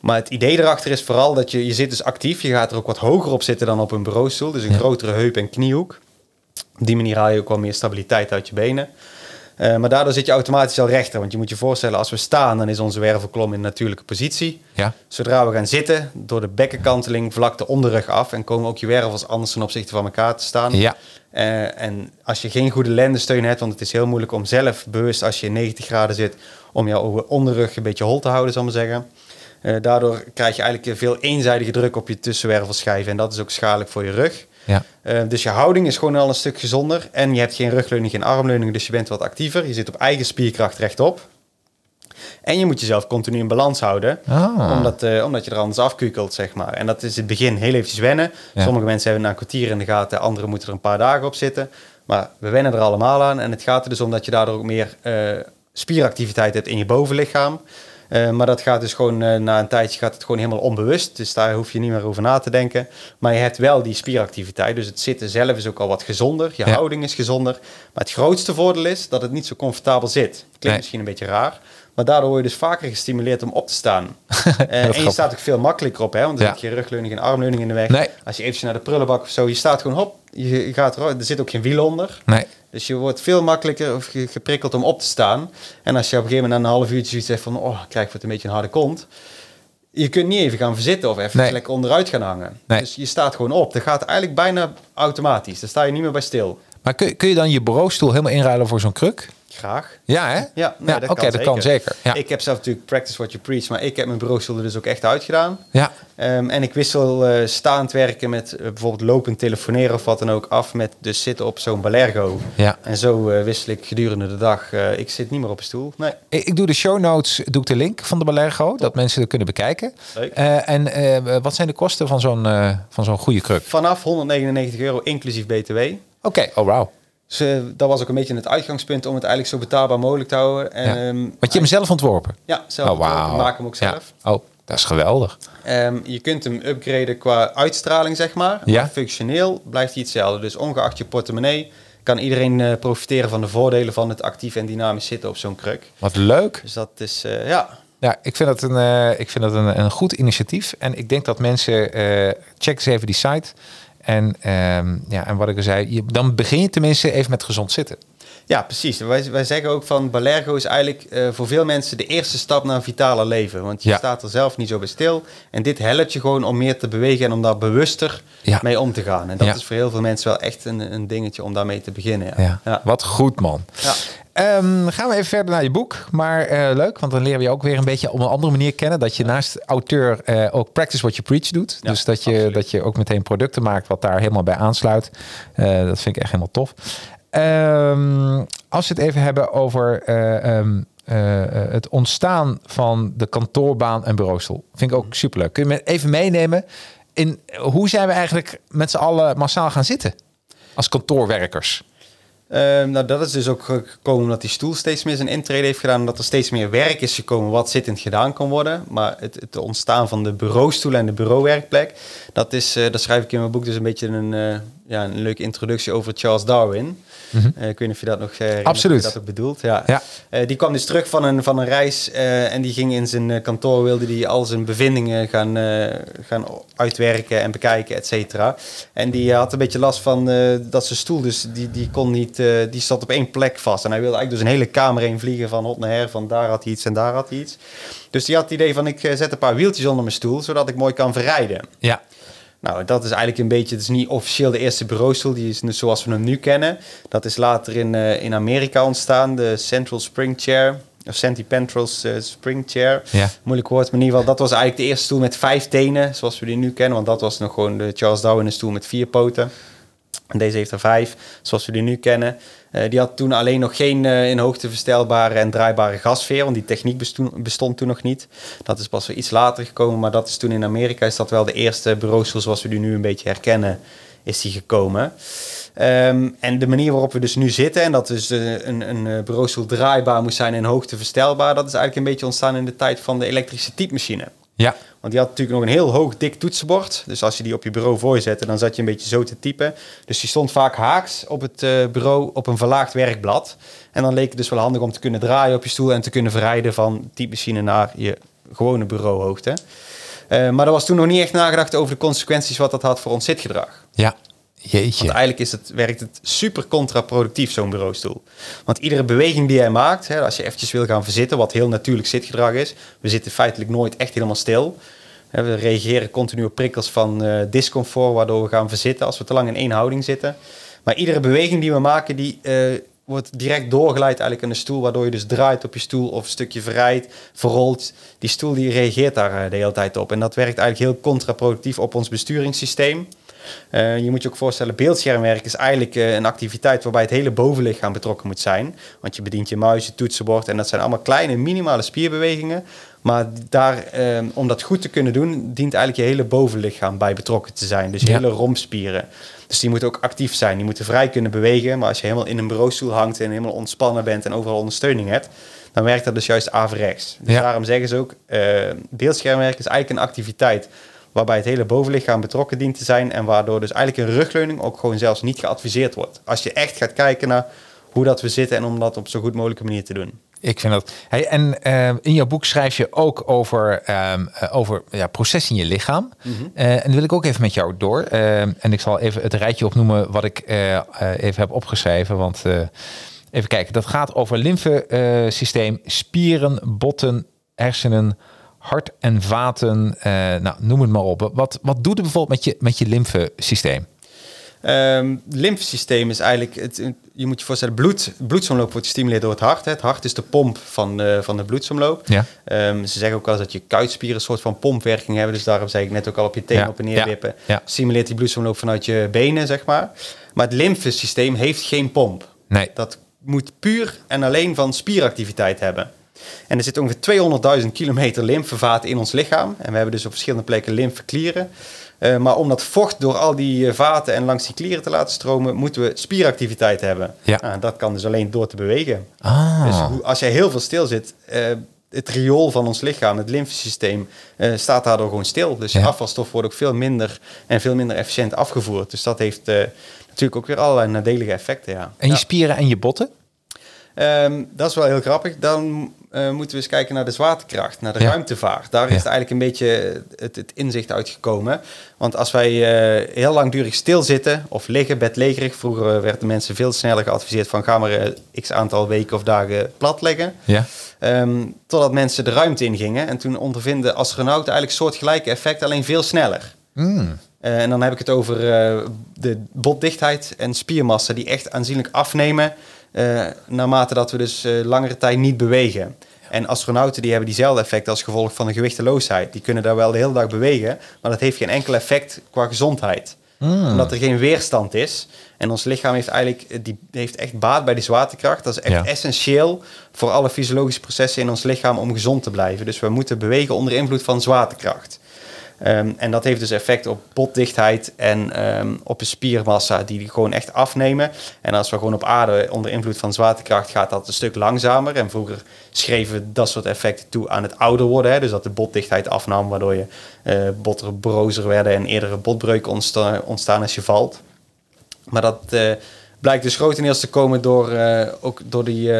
Maar het idee erachter is vooral dat je, je zit dus actief. Je gaat er ook wat hoger op zitten dan op een bureaustoel. Dus een Ja. grotere heup- en kniehoek. Op die manier haal je ook wel meer stabiliteit uit je benen. Eh, maar daardoor zit je automatisch al rechter. Want je moet je voorstellen, als we staan, dan is onze wervelkolom in natuurlijke positie. Ja. Zodra we gaan zitten, door de bekkenkanteling vlakt de onderrug af. En komen ook je wervels anders ten opzichte van elkaar te staan. Ja. Eh, en als je geen goede lendensteun hebt, want het is heel moeilijk om zelf bewust als je in 90 graden zit, om jouw onderrug een beetje hol te houden, zal ik maar zeggen. Eh, daardoor krijg je eigenlijk veel eenzijdige druk op je tussenwervelschijven. En dat is ook schadelijk voor je rug. Ja. Eh, dus je houding is gewoon al een stuk gezonder. En je hebt geen rugleuning, geen armleuning, dus je bent wat actiever. Je zit op eigen spierkracht rechtop. En je moet jezelf continu in balans houden, Ah. omdat, eh, omdat je er anders afkukelt, zeg maar. En dat is het begin heel eventjes wennen. Ja. Sommige mensen hebben na een kwartier in de gaten, anderen moeten er een paar dagen op zitten. Maar we wennen er allemaal aan. En het gaat er dus om dat je daardoor ook meer eh, spieractiviteit hebt in je bovenlichaam. Eh, maar dat gaat dus gewoon, eh, na een tijdje gaat het gewoon helemaal onbewust. Dus daar hoef je niet meer over na te denken. Maar je hebt wel die spieractiviteit. Dus het zitten zelf is ook al wat gezonder. Je Ja. houding is gezonder. Maar het grootste voordeel is dat het niet zo comfortabel zit. Klinkt Nee. misschien een beetje raar. Maar daardoor word je dus vaker gestimuleerd om op te staan. Eh, en je staat ook veel makkelijker op, hè? Want dan Ja. zit je rugleuning en armleuning in de weg. Nee. Als je eventjes naar de prullenbak of zo, je staat gewoon hop, je gaat er, er zit ook geen wiel onder. Nee. Dus je wordt veel makkelijker of ge- geprikkeld om op te staan. En als je op een gegeven moment na een half uurtje zoiets hebt van, oh, ik krijg wat een beetje een harde kont. Je kunt niet even gaan verzitten of even Nee. lekker onderuit gaan hangen. Nee. Dus je staat gewoon op. Dat gaat eigenlijk bijna automatisch. Daar sta je niet meer bij stil. Maar kun, kun je dan je bureaustoel helemaal inruilen voor zo'n kruk? Graag. Ja, hè? Ja, nee, dat oké, kan dat kan zeker. Ja. Ik heb zelf natuurlijk practice what you preach, maar ik heb mijn bureaustoel er dus ook echt uitgedaan. ja. Ehm, en ik wissel eh, staand werken met eh, bijvoorbeeld lopend telefoneren of wat dan ook af met dus zitten op zo'n Balergo. Ja. En zo eh, wissel ik gedurende de dag. ik zit niet meer op een stoel. Nee. Ik, ik doe de show notes, doe ik de link van de Balergo, dat mensen het kunnen bekijken. Leuk. En wat zijn de kosten van zo'n van zo'n goede kruk? Vanaf 199 euro inclusief BTW. Oké, oh wow. Dus dat was ook een beetje het uitgangspunt om het eigenlijk zo betaalbaar mogelijk te houden. En, Ja. ehm, Want je hebt hem zelf ontworpen? Ja, zelf. Oh. Ik maak hem ook Ja. zelf. Oh, dat is geweldig. Ehm, je kunt hem upgraden qua uitstraling, zeg maar. Ja. Maar functioneel blijft hij hetzelfde. Dus ongeacht je portemonnee kan iedereen eh, profiteren van de voordelen van het actief en dynamisch zitten op zo'n kruk. Wat leuk. Dus dat is, eh, ja, Ja, ik vind dat een, eh, ik vind dat een, een goed initiatief. En ik denk dat mensen, check eens even die site. En, ehm, ja, en wat ik al zei, je, dan begin je tenminste even met gezond zitten. Ja, precies. Wij, wij zeggen ook van Balergo is eigenlijk eh, voor veel mensen de eerste stap naar een vitale leven. Want je Ja. staat er zelf niet zo bij stil. En dit helpt je gewoon om meer te bewegen en om daar bewuster Ja. mee om te gaan. En dat Ja. is voor heel veel mensen wel echt een, een dingetje om daarmee te beginnen. Ja. Wat goed, man. Ja. Ehm, gaan we even verder naar je boek. Maar eh, leuk, want dan leren we je ook weer een beetje op een andere manier kennen. Dat je naast auteur eh, ook practice what you preach doet. Ja, dus dat je, absoluut. dat je ook meteen producten maakt wat daar helemaal bij aansluit. Dat vind ik echt helemaal tof. Ehm, als we het even hebben over eh, ehm, eh, eh, het ontstaan van de kantoorbaan en bureaustoel. Vind ik ook superleuk. Kun je me even meenemen in hoe zijn we eigenlijk met z'n allen massaal gaan zitten? Als kantoorwerkers. Ehm, nou, dat is dus ook gekomen omdat die stoel steeds meer zijn intrede heeft gedaan. Omdat er steeds meer werk is gekomen wat zittend gedaan kan worden. Maar het, het ontstaan van de bureaustoel en de bureauwerkplek, dat is, dat schrijf ik in mijn boek dus een beetje een, ja, een leuke introductie over Charles Darwin. Eh, ik weet niet of je dat nog eh, Absoluut. dat ook bedoelt. Ja. Ja. Eh, die kwam dus terug van een, van een reis en die ging in zijn kantoor, wilde die al zijn bevindingen gaan, gaan uitwerken en bekijken, et cetera. En die had een beetje last van dat zijn stoel, dus die, die kon niet, die zat op één plek vast. En hij wilde eigenlijk dus een hele kamer heen vliegen van hot naar her, van daar had hij iets en daar had hij iets. Dus die had het idee van ik zet een paar wieltjes onder mijn stoel, zodat ik mooi kan verrijden. Ja. Nou, dat is eigenlijk een beetje, het is niet officieel de eerste bureaustoel, die is nu zoals we hem nu kennen. Dat is later in, eh, in Amerika ontstaan, de Central Spring Chair, of Centipentral eh, Spring Chair. Ja. Moeilijk woord, maar in ieder geval, dat was eigenlijk de eerste stoel met vijf tenen, zoals we die nu kennen. Want dat was nog gewoon de Charles Darwin stoel met vier poten. En deze heeft er vijf, zoals we die nu kennen. Eh, die had toen alleen nog geen eh, in hoogte verstelbare en draaibare gasveer, want die techniek bestond, toen nog niet. Dat is pas weer iets later gekomen, maar dat is toen in Amerika is dat wel de eerste bureaustoel zoals we die nu een beetje herkennen, is die gekomen. Ehm, en de manier waarop we dus nu zitten, en dat dus eh, een, een bureaustoel draaibaar moet zijn en hoogte verstelbaar, dat is eigenlijk een beetje ontstaan in de tijd van de elektrische typemachine. Ja. Want die had natuurlijk nog een heel hoog dik toetsenbord. Dus als je die op je bureau voor je zette, dan zat je een beetje zo te typen. Dus die stond vaak haaks op het eh, bureau op een verlaagd werkblad. En dan leek het dus wel handig om te kunnen draaien op je stoel en te kunnen verrijden van typemachine naar je gewone bureauhoogte. Eh, maar er was toen nog niet echt nagedacht over de consequenties wat dat had voor ons zitgedrag. Ja, jeetje. Want eigenlijk is het, werkt het super contraproductief, zo'n bureaustoel. Want iedere beweging die jij maakt, hè, als je eventjes wil gaan verzitten, wat heel natuurlijk zitgedrag is, we zitten feitelijk nooit echt helemaal stil. We reageren continu op prikkels van eh, discomfort, waardoor we gaan verzitten als we te lang in één houding zitten. Maar iedere beweging die we maken, die eh, wordt direct doorgeleid eigenlijk in de stoel, waardoor je dus draait op je stoel of een stukje verrijdt, verrolt. Die stoel die reageert daar eh, de hele tijd op. En dat werkt eigenlijk heel contraproductief op ons besturingssysteem. Eh, je moet je ook voorstellen, beeldschermwerk is eigenlijk eh, een activiteit waarbij het hele bovenlichaam betrokken moet zijn. Want je bedient je muis, je toetsenbord en dat zijn allemaal kleine, minimale spierbewegingen. Maar daar, eh, om dat goed te kunnen doen, dient eigenlijk je hele bovenlichaam bij betrokken te zijn. Dus je Ja. hele rompspieren. Dus die moeten ook actief zijn. Die moeten vrij kunnen bewegen. Maar als je helemaal in een bureaustoel hangt en helemaal ontspannen bent en overal ondersteuning hebt, dan werkt dat dus juist averechts. Dus Ja. daarom zeggen ze ook, beeldschermwerk is eigenlijk een activiteit waarbij het hele bovenlichaam betrokken dient te zijn en waardoor dus eigenlijk een rugleuning ook gewoon zelfs niet geadviseerd wordt. Als je echt gaat kijken naar hoe dat we zitten en om dat op zo goed mogelijke manier te doen. Ik vind dat. Hey, en eh, in jouw boek schrijf je ook over, eh, over ja, processen in je lichaam. Eh, en dat wil ik ook even met jou door. En ik zal even het rijtje opnoemen wat ik even heb opgeschreven. Want even kijken, dat gaat over lymfesysteem, spieren, botten, hersenen, hart en vaten. eh, nou, noem het maar op. Wat, wat doet het bijvoorbeeld met je, met je lymfesysteem? Ehm lymfesysteem is eigenlijk, het, je moet je voorstellen, bloed, bloedsomloop wordt gestimuleerd door het hart. Hè. Het hart is de pomp van, eh, van de bloedsomloop. Ja. Ehm, ze zeggen ook wel eens dat je kuitspieren een soort van pompwerking hebben. Dus daarom zei ik net ook al op je tenen Ja, op en neer wippen. ja. Stimuleert die bloedsomloop vanuit je benen, zeg maar. Maar het lymfesysteem heeft geen pomp. Nee. Dat moet puur en alleen van spieractiviteit hebben. En er zit ongeveer 200.000 kilometer lymfevaten in ons lichaam. En we hebben dus op verschillende plekken lymfeklieren. Eh, maar om dat vocht door al die eh, vaten en langs die klieren te laten stromen, moeten we spieractiviteit hebben. Ja. Nou, dat kan dus alleen door te bewegen. Ah. Dus hoe- als jij heel veel stil zit, eh, het riool van ons lichaam, het lymfesysteem, staat daardoor gewoon stil. Dus je Ja. afvalstof wordt ook veel minder en veel minder efficiënt afgevoerd. Dus dat heeft natuurlijk ook weer allerlei nadelige effecten. Ja. En je Ja. spieren en je botten? Ehm, dat is wel heel grappig. Dan eh, moeten we eens kijken naar de zwaartekracht, naar de Ja. ruimtevaart. Daar Ja. is eigenlijk een beetje het, het inzicht uitgekomen. Want als wij eh, heel langdurig stilzitten of liggen, bedlegerig... vroeger eh, werden mensen veel sneller geadviseerd van... ga maar x aantal weken of dagen plat leggen. Ja. Ehm, totdat mensen de ruimte ingingen. En toen ondervinden astronauten eigenlijk soortgelijke effect, alleen veel sneller. Mm. Eh, en dan heb ik het over de botdichtheid en spiermassa die echt aanzienlijk afnemen naarmate dat we dus eh, langere tijd niet bewegen. En astronauten die hebben diezelfde effect als gevolg van de gewichteloosheid. Die kunnen daar wel de hele dag bewegen, maar dat heeft geen enkel effect qua gezondheid. Omdat er geen weerstand is. En ons lichaam heeft eigenlijk eh, die heeft echt baat bij die zwaartekracht. Dat is echt Ja. essentieel voor alle fysiologische processen in ons lichaam om gezond te blijven. Dus we moeten bewegen onder invloed van zwaartekracht. Ehm, en dat heeft dus effect op botdichtheid en ehm, op de spiermassa, die gewoon echt afnemen. En als we gewoon op aarde onder invloed van zwaartekracht gaat dat een stuk langzamer. En vroeger schreven we dat soort effecten toe aan het ouder worden. Hè? Dus dat de botdichtheid afnam, waardoor je eh botten brozer werden en eerdere botbreuken ontsta- ontstaan als je valt. Maar dat eh, blijkt dus grotendeels te komen door, eh, ook door, die,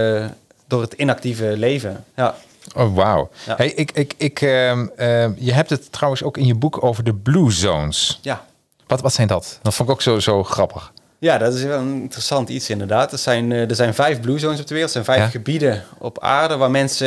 door het inactieve leven. Ja. Oh, wauw. Ja. Hey, ik, ik, ik, ehm, ehm, je hebt het trouwens ook in je boek over de blue zones. ja. Wat, wat zijn dat? Dat vond ik ook zo, zo grappig. Ja, dat is wel een interessant iets inderdaad. Er zijn, eh, er zijn vijf blue zones op de wereld. Er zijn vijf Ja. gebieden op aarde waar mensen...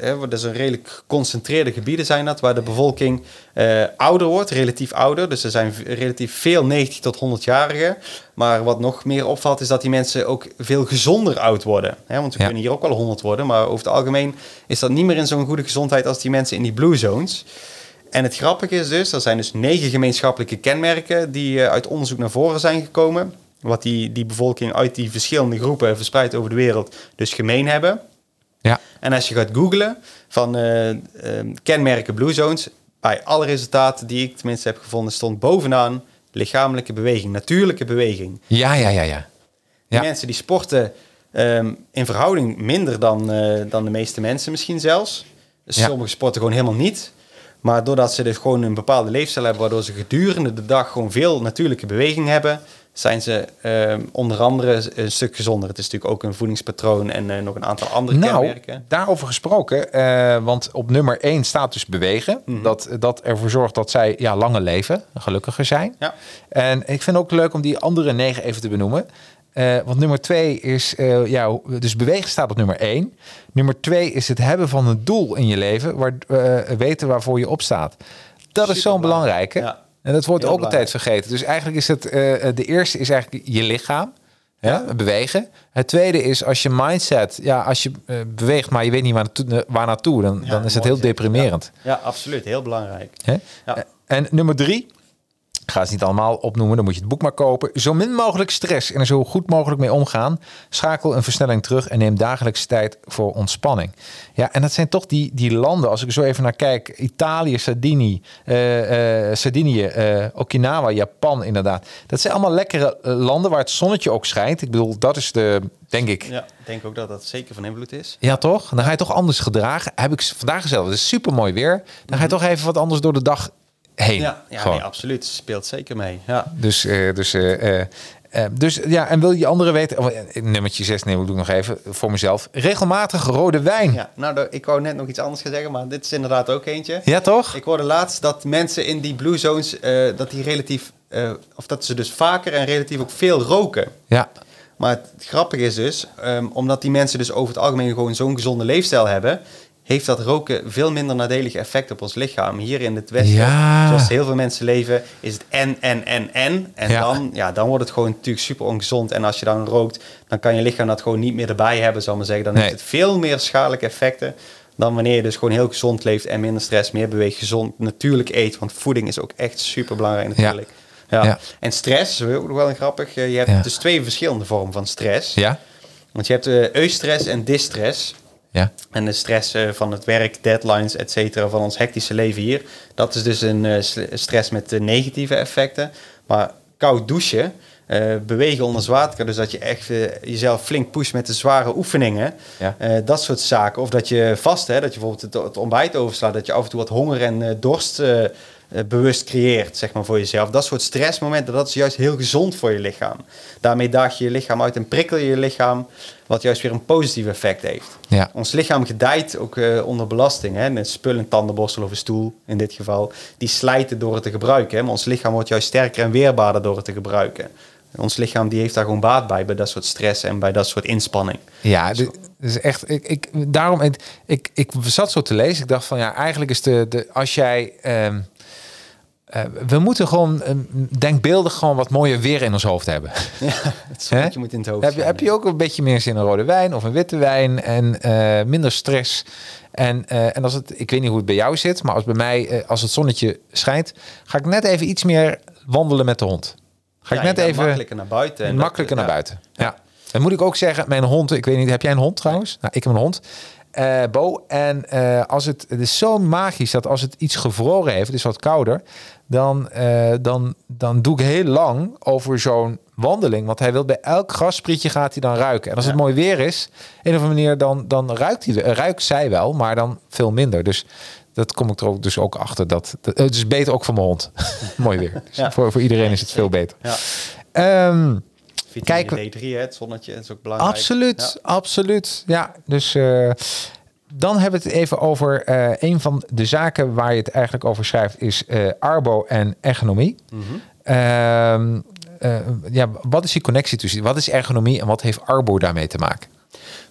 Hè, dat is een redelijk geconcentreerde gebieden zijn dat... waar de bevolking eh, ouder wordt, relatief ouder. Dus er zijn relatief veel 90 tot 100-jarigen. Maar wat nog meer opvalt is dat die mensen ook veel gezonder oud worden. Hè, want we Ja. kunnen hier ook wel 100 worden. Maar over het algemeen is dat niet meer in zo'n goede gezondheid... als die mensen in die blue zones... En het grappige is dus, er zijn dus negen gemeenschappelijke kenmerken die eh, uit onderzoek naar voren zijn gekomen. Wat die, die bevolking uit die verschillende groepen verspreid over de wereld dus gemeen hebben. Ja. En als je gaat googlen van eh, eh, kenmerken Blue Zones, bij alle resultaten die ik tenminste heb gevonden, stond bovenaan lichamelijke beweging, natuurlijke beweging. Ja, ja, ja, ja. Ja. mensen die sporten ehm, in verhouding minder dan, dan de meeste mensen misschien zelfs. Dus Ja. sommige sporten gewoon helemaal niet. Maar doordat ze dus gewoon een bepaalde leefstijl hebben, waardoor ze gedurende de dag gewoon veel natuurlijke beweging hebben, zijn ze ehm, onder andere een stuk gezonder. Het is natuurlijk ook een voedingspatroon en eh, nog een aantal andere Nou, kenmerken. daarover gesproken, eh, want op nummer 1 staat dus bewegen. Mhm. dat, dat ervoor zorgt dat zij ja, langer leven, gelukkiger zijn. Ja. En ik vind het ook leuk om die andere negen even te benoemen. Eh, want nummer 2 is, eh, ja, dus bewegen staat op nummer 1. Nummer 2 is het hebben van een doel in je leven, waar, eh, weten waarvoor je opstaat. Dat is zo'n belangrijke. Ja. En dat wordt Heel ook altijd vergeten. Dus eigenlijk is het, de eerste is eigenlijk je lichaam. Ja, bewegen. Het tweede is als je mindset, ja, als je beweegt, maar je weet niet waar naartoe, waar naartoe dan, Ja, dan is het heel deprimerend. Ja, absoluut. Heel belangrijk. Hè? En nummer drie, ga ze niet allemaal opnoemen, dan moet je het boek maar kopen. Zo min mogelijk stress en er zo goed mogelijk mee omgaan. Schakel een versnelling terug en neem dagelijks tijd voor ontspanning. Ja, en dat zijn toch die, die landen, als ik zo even naar kijk, Italië, Sardinië, eh, eh, Sardinië, eh, Okinawa, Japan inderdaad. Dat zijn allemaal lekkere landen waar het zonnetje ook schijnt. Ik bedoel, dat is de, denk ik, Ja, ik denk ook dat dat zeker van invloed is. ja, toch? Dan ga je toch anders gedragen. Heb ik vandaag gezegd, het is super mooi weer. Dan ga je toch even wat anders door de dag heen. Ja, ja nee, absoluut. Speelt zeker mee. Ja. Dus, eh, dus, eh, eh, dus ja, en wil je anderen weten? Oh, nummertje 6, nee, doe ik nog even voor mezelf. Regelmatig rode wijn. Ja, ja. Nou, ik wou net nog iets anders gaan zeggen, maar dit is inderdaad ook eentje. toch? Ik hoorde laatst dat mensen in die blue zones, dat die relatief, of dat ze dus vaker en relatief ook veel roken. Ja. Maar het grappige is dus, ehm, omdat die mensen dus over het algemeen gewoon zo'n gezonde leefstijl hebben, heeft dat roken veel minder nadelige effect op ons lichaam. Hier in het Westen, Ja. zoals heel veel mensen leven, is het en, en, en, en. En Ja. dan, ja, dan wordt het gewoon natuurlijk super ongezond. En als je dan rookt, dan kan je lichaam dat gewoon niet meer erbij hebben, zal ik maar zeggen. Dan Nee. heeft het veel meer schadelijke effecten dan wanneer je dus gewoon heel gezond leeft en minder stress, meer beweegt, gezond, natuurlijk eet. Want voeding is ook echt super belangrijk natuurlijk. Ja. Ja. En stress, is ook nog wel grappig. Eh, Je hebt dus twee verschillende vormen van stress. Ja. Want je hebt eh eustress en distress. Ja. En de stress eh, van het werk, deadlines, et cetera, van ons hectische leven hier. Dat is dus een eh, stress met eh, negatieve effecten. Maar koud douchen, bewegen onder zwaartekracht, dus dat je echt jezelf flink pusht met de zware oefeningen. Ja. Dat soort zaken. Of dat je vast, hè, dat je bijvoorbeeld het, het ontbijt overslaat, dat je af en toe wat honger en dorst bewust creëert, zeg maar, voor jezelf. Dat soort stressmomenten, dat is juist heel gezond voor je lichaam. Daarmee daag je je lichaam uit en prikkel je je lichaam, wat juist weer een positief effect heeft. Ja. Ons lichaam gedijt ook eh, onder belasting. Hè? Een spul, een tandenborstel of een stoel in dit geval. Die slijten door het te gebruiken. Hè? Maar ons lichaam wordt juist sterker en weerbaarder door het te gebruiken. Ons lichaam die heeft daar gewoon baat bij, bij dat soort stress en bij dat soort inspanning. Ja, is echt. Ik, ik, daarom, ik, ik, ik zat zo te lezen. Ik dacht van ja, eigenlijk is de. de als jij. ehm, eh, we moeten gewoon ehm, denkbeeldig gewoon wat mooier weer in ons hoofd hebben. Ja, het je moet in het hoofd Heb je, heb je ook een beetje meer zin in rode wijn of een witte wijn en eh, minder stress? En, en als het, ik weet niet hoe het bij jou zit, maar als bij mij, als het zonnetje schijnt, ga ik net even iets meer wandelen met de hond. Ga Ja, ik net even makkelijker naar buiten. en makkelijker dat- naar ja. buiten. Ja. Dan moet ik ook zeggen, mijn hond, ik weet niet, heb jij een hond trouwens? Nou, ik heb een hond. Eh, Bo. En eh, als het, het is zo magisch dat als het iets gevroren heeft, het is wat kouder, dan, eh, dan, dan doe ik heel lang over zo'n wandeling. Want hij wil bij elk grassprietje gaat hij dan ruiken. En als het mooi weer is, een of andere manier, dan, dan ruikt, hij, ruikt zij wel, maar dan veel minder. Dus dat kom ik er ook, dus ook achter. Dat, dat, het is beter ook voor mijn hond. mooi weer. Dus Ja. voor, voor iedereen is het veel beter. Ja. Ehm, Vitamine Kijk, D3, hè, het zonnetje, is ook belangrijk. Absoluut, Ja. absoluut. Ja, dus eh, dan hebben we het even over eh, een van de zaken waar je het eigenlijk over schrijft, is eh, arbo en ergonomie. Mhm. Ehm, eh, ja, wat is die connectie tussen? Wat is ergonomie en wat heeft arbo daarmee te maken?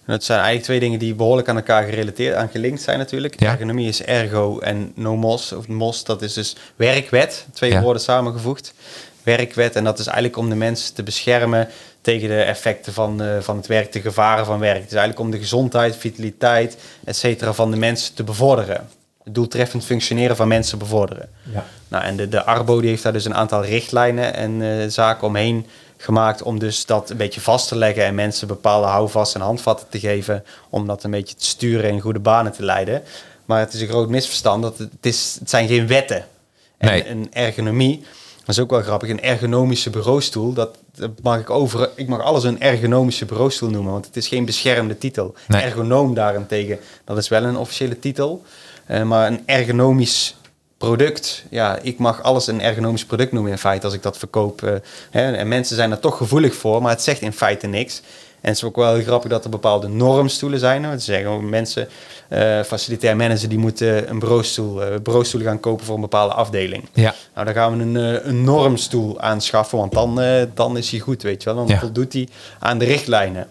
Dat zijn eigenlijk twee dingen die behoorlijk aan elkaar gerelateerd, aan gelinkt zijn natuurlijk. Ja. Ergonomie is ergo en nomos, of mos, dat is dus werkwet. Twee Ja. woorden samengevoegd. Werkwet, en dat is eigenlijk om de mensen te beschermen tegen de effecten van, eh, van het werk, de gevaren van werk. Het is eigenlijk om de gezondheid, vitaliteit, et cetera, van de mensen te bevorderen. Het doeltreffend functioneren van mensen bevorderen. Ja. Nou, en de, de Arbo die heeft daar dus een aantal richtlijnen en eh, zaken omheen gemaakt om dus dat een beetje vast te leggen en mensen bepaalde houvasten en handvatten te geven om dat een beetje te sturen en goede banen te leiden. Maar het is een groot misverstand dat het, het, is, het zijn geen wetten. En Nee. een ergonomie, dat is ook wel grappig, een ergonomische bureaustoel, dat, dat mag ik over, ik mag alles een ergonomische bureaustoel noemen, want het is geen beschermde titel. Nee. Ergonoom daarentegen, dat is wel een officiële titel. Eh, maar een ergonomisch product, ja, ik mag alles een ergonomisch product noemen in feite als ik dat verkoop. eh, hè, en mensen zijn er toch gevoelig voor, maar het zegt in feite niks. En het is ook wel heel grappig dat er bepaalde normstoelen zijn. Dat zeggen ook mensen, eh facilitair manager, die moeten een bureaustoel, eh bureaustoel gaan kopen voor een bepaalde afdeling. Ja. Nou, dan gaan we een, eh, een normstoel aanschaffen, want dan, eh, dan is hij goed, weet je wel. Dan Ja. voldoet hij aan de richtlijnen.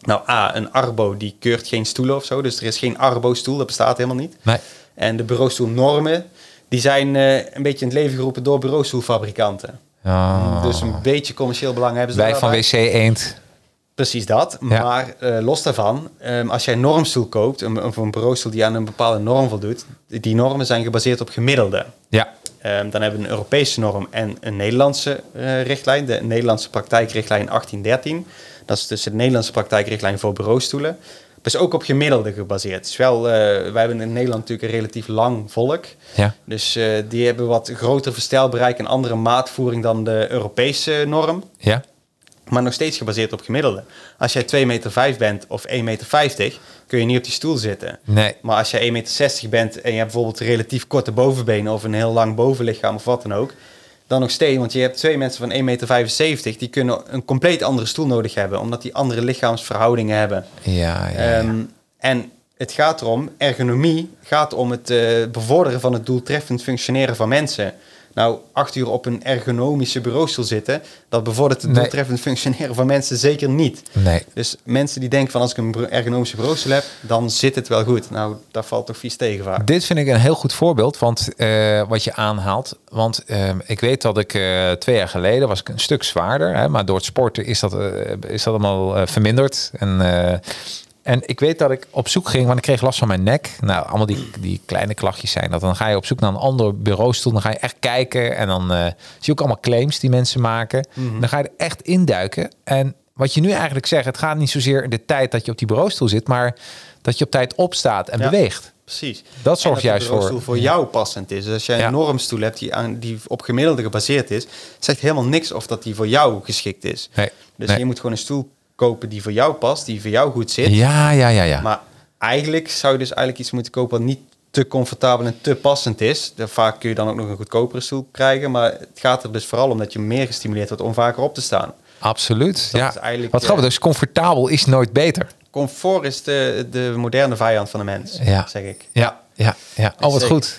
Nou, A, een Arbo die keurt geen stoelen of zo, dus er is geen Arbo-stoel, dat bestaat helemaal niet. Nee. En de bureaustoelnormen, die zijn eh, een beetje in het leven geroepen door bureaustoelfabrikanten. Oh. Dus een beetje commercieel belang hebben ze Wij van. WC Eend. Precies dat. Ja. Maar eh, los daarvan, ehm, als jij een normstoel koopt, een, of een bureaustoel die aan een bepaalde norm voldoet, die normen zijn gebaseerd op gemiddelde. Ja. Ehm, dan hebben we een Europese norm en een Nederlandse eh, richtlijn, de Nederlandse praktijkrichtlijn 1813. Dat is dus de Nederlandse praktijkrichtlijn voor bureaustoelen. Is ook op gemiddelde gebaseerd. Het is wel, eh, wij hebben in Nederland natuurlijk een relatief lang volk. Ja. Dus eh, die hebben wat groter verstelbereik en andere maatvoering dan de Europese norm. Ja. Maar nog steeds gebaseerd op gemiddelde. Als jij 2,5 meter vijf bent of 1,50 meter, kun je niet op die stoel zitten. Nee. Maar als je 1,60 meter bent en je hebt bijvoorbeeld relatief korte bovenbenen of een heel lang bovenlichaam of wat dan ook, dan nog steeds, want je hebt twee mensen van 1,75 meter, die kunnen een compleet andere stoel nodig hebben, omdat die andere lichaamsverhoudingen hebben. Ja, ja, ja. Ehm, en het gaat erom, ergonomie gaat om het eh, bevorderen van het doeltreffend functioneren van mensen. Nou, acht uur op een ergonomische bureaustoel zitten, dat bevordert het Nee. doeltreffend functioneren van mensen zeker niet. nee. Dus mensen die denken van als ik een ergonomische bureaustoel heb, dan zit het wel goed. Nou, daar valt toch vies tegen vaak. Dit vind ik een heel goed voorbeeld, want eh, wat je aanhaalt. Want ehm, ik weet dat ik eh, twee jaar geleden was ik een stuk zwaarder, hè, maar door het sporten is dat, eh, is dat allemaal verminderd. En, en ik weet dat ik op zoek ging, want ik kreeg last van mijn nek. Nou, allemaal die, die kleine klachtjes zijn dat. Dan ga je op zoek naar een ander bureaustoel, dan ga je echt kijken en dan eh, zie je ook allemaal claims die mensen maken. Dan ga je er echt induiken. En wat je nu eigenlijk zegt, het gaat niet zozeer in de tijd dat je op die bureaustoel zit, maar dat je op tijd opstaat en Ja. beweegt. Precies. Dat zorgt En juist voor- voor jou passend is. Dus als jij Ja. een normstoel hebt die, aan, die op gemiddelde gebaseerd is, zegt helemaal niks of dat die voor jou geschikt is. Nee. Dus Nee. je moet gewoon een stoel kopen die voor jou past, die voor jou goed zit. Ja, ja, ja, ja. Maar eigenlijk zou je dus eigenlijk iets moeten kopen wat niet te comfortabel en te passend is. Vaak kun je dan ook nog een goedkopere stoel krijgen. Maar het gaat er dus vooral om dat je meer gestimuleerd wordt om vaker op te staan. Absoluut. dat ja. is eigenlijk, Wat grappig, eh, dus comfortabel is nooit beter. Comfort is de, de moderne vijand van de mens, Ja. zeg ik. Ja, ja, ja. Oh, wat Zeker. goed.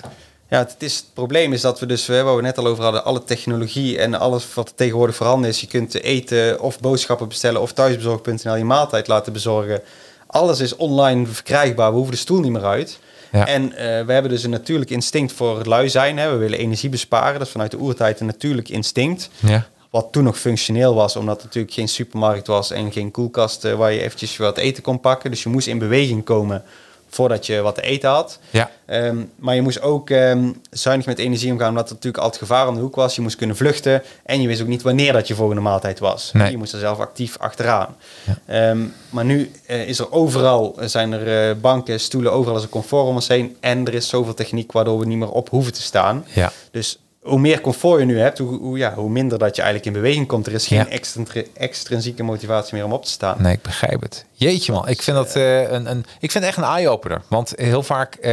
Ja, het, is, het probleem is dat we dus, waar we net al over hadden, alle technologie en alles wat er tegenwoordig voorhanden is. Je kunt eten of boodschappen bestellen of thuisbezorg.nl je maaltijd laten bezorgen. Alles is online verkrijgbaar. We hoeven de stoel niet meer uit. Ja. En eh, we hebben dus een natuurlijk instinct voor het lui zijn. Hè. We willen energie besparen. Dat is vanuit de oertijd een natuurlijk instinct. Ja. Wat toen nog functioneel was, omdat er natuurlijk geen supermarkt was en geen koelkast eh, waar je eventjes wat eten kon pakken. Dus je moest in beweging komen voordat je wat te eten had. Ja. Ehm, maar je moest ook ehm, zuinig met energie omgaan, omdat er natuurlijk altijd gevaar om de hoek was. Je moest kunnen vluchten en je wist ook niet wanneer dat je volgende maaltijd was. Nee. Je moest er zelf actief achteraan. Ehm, maar nu eh, is er overal, eh, zijn er eh, banken, stoelen, overal is er comfort om ons heen. En er is zoveel techniek waardoor we niet meer op hoeven te staan. Ja. Dus hoe meer comfort je nu hebt, hoe, hoe, ja, hoe minder dat je eigenlijk in beweging komt. Er is geen Ja. extrinsieke, motivatie meer om op te staan. Nee, ik begrijp het. Jeetje man, ik vind dat eh, een, een, ik vind het echt een eye-opener. Want heel vaak eh,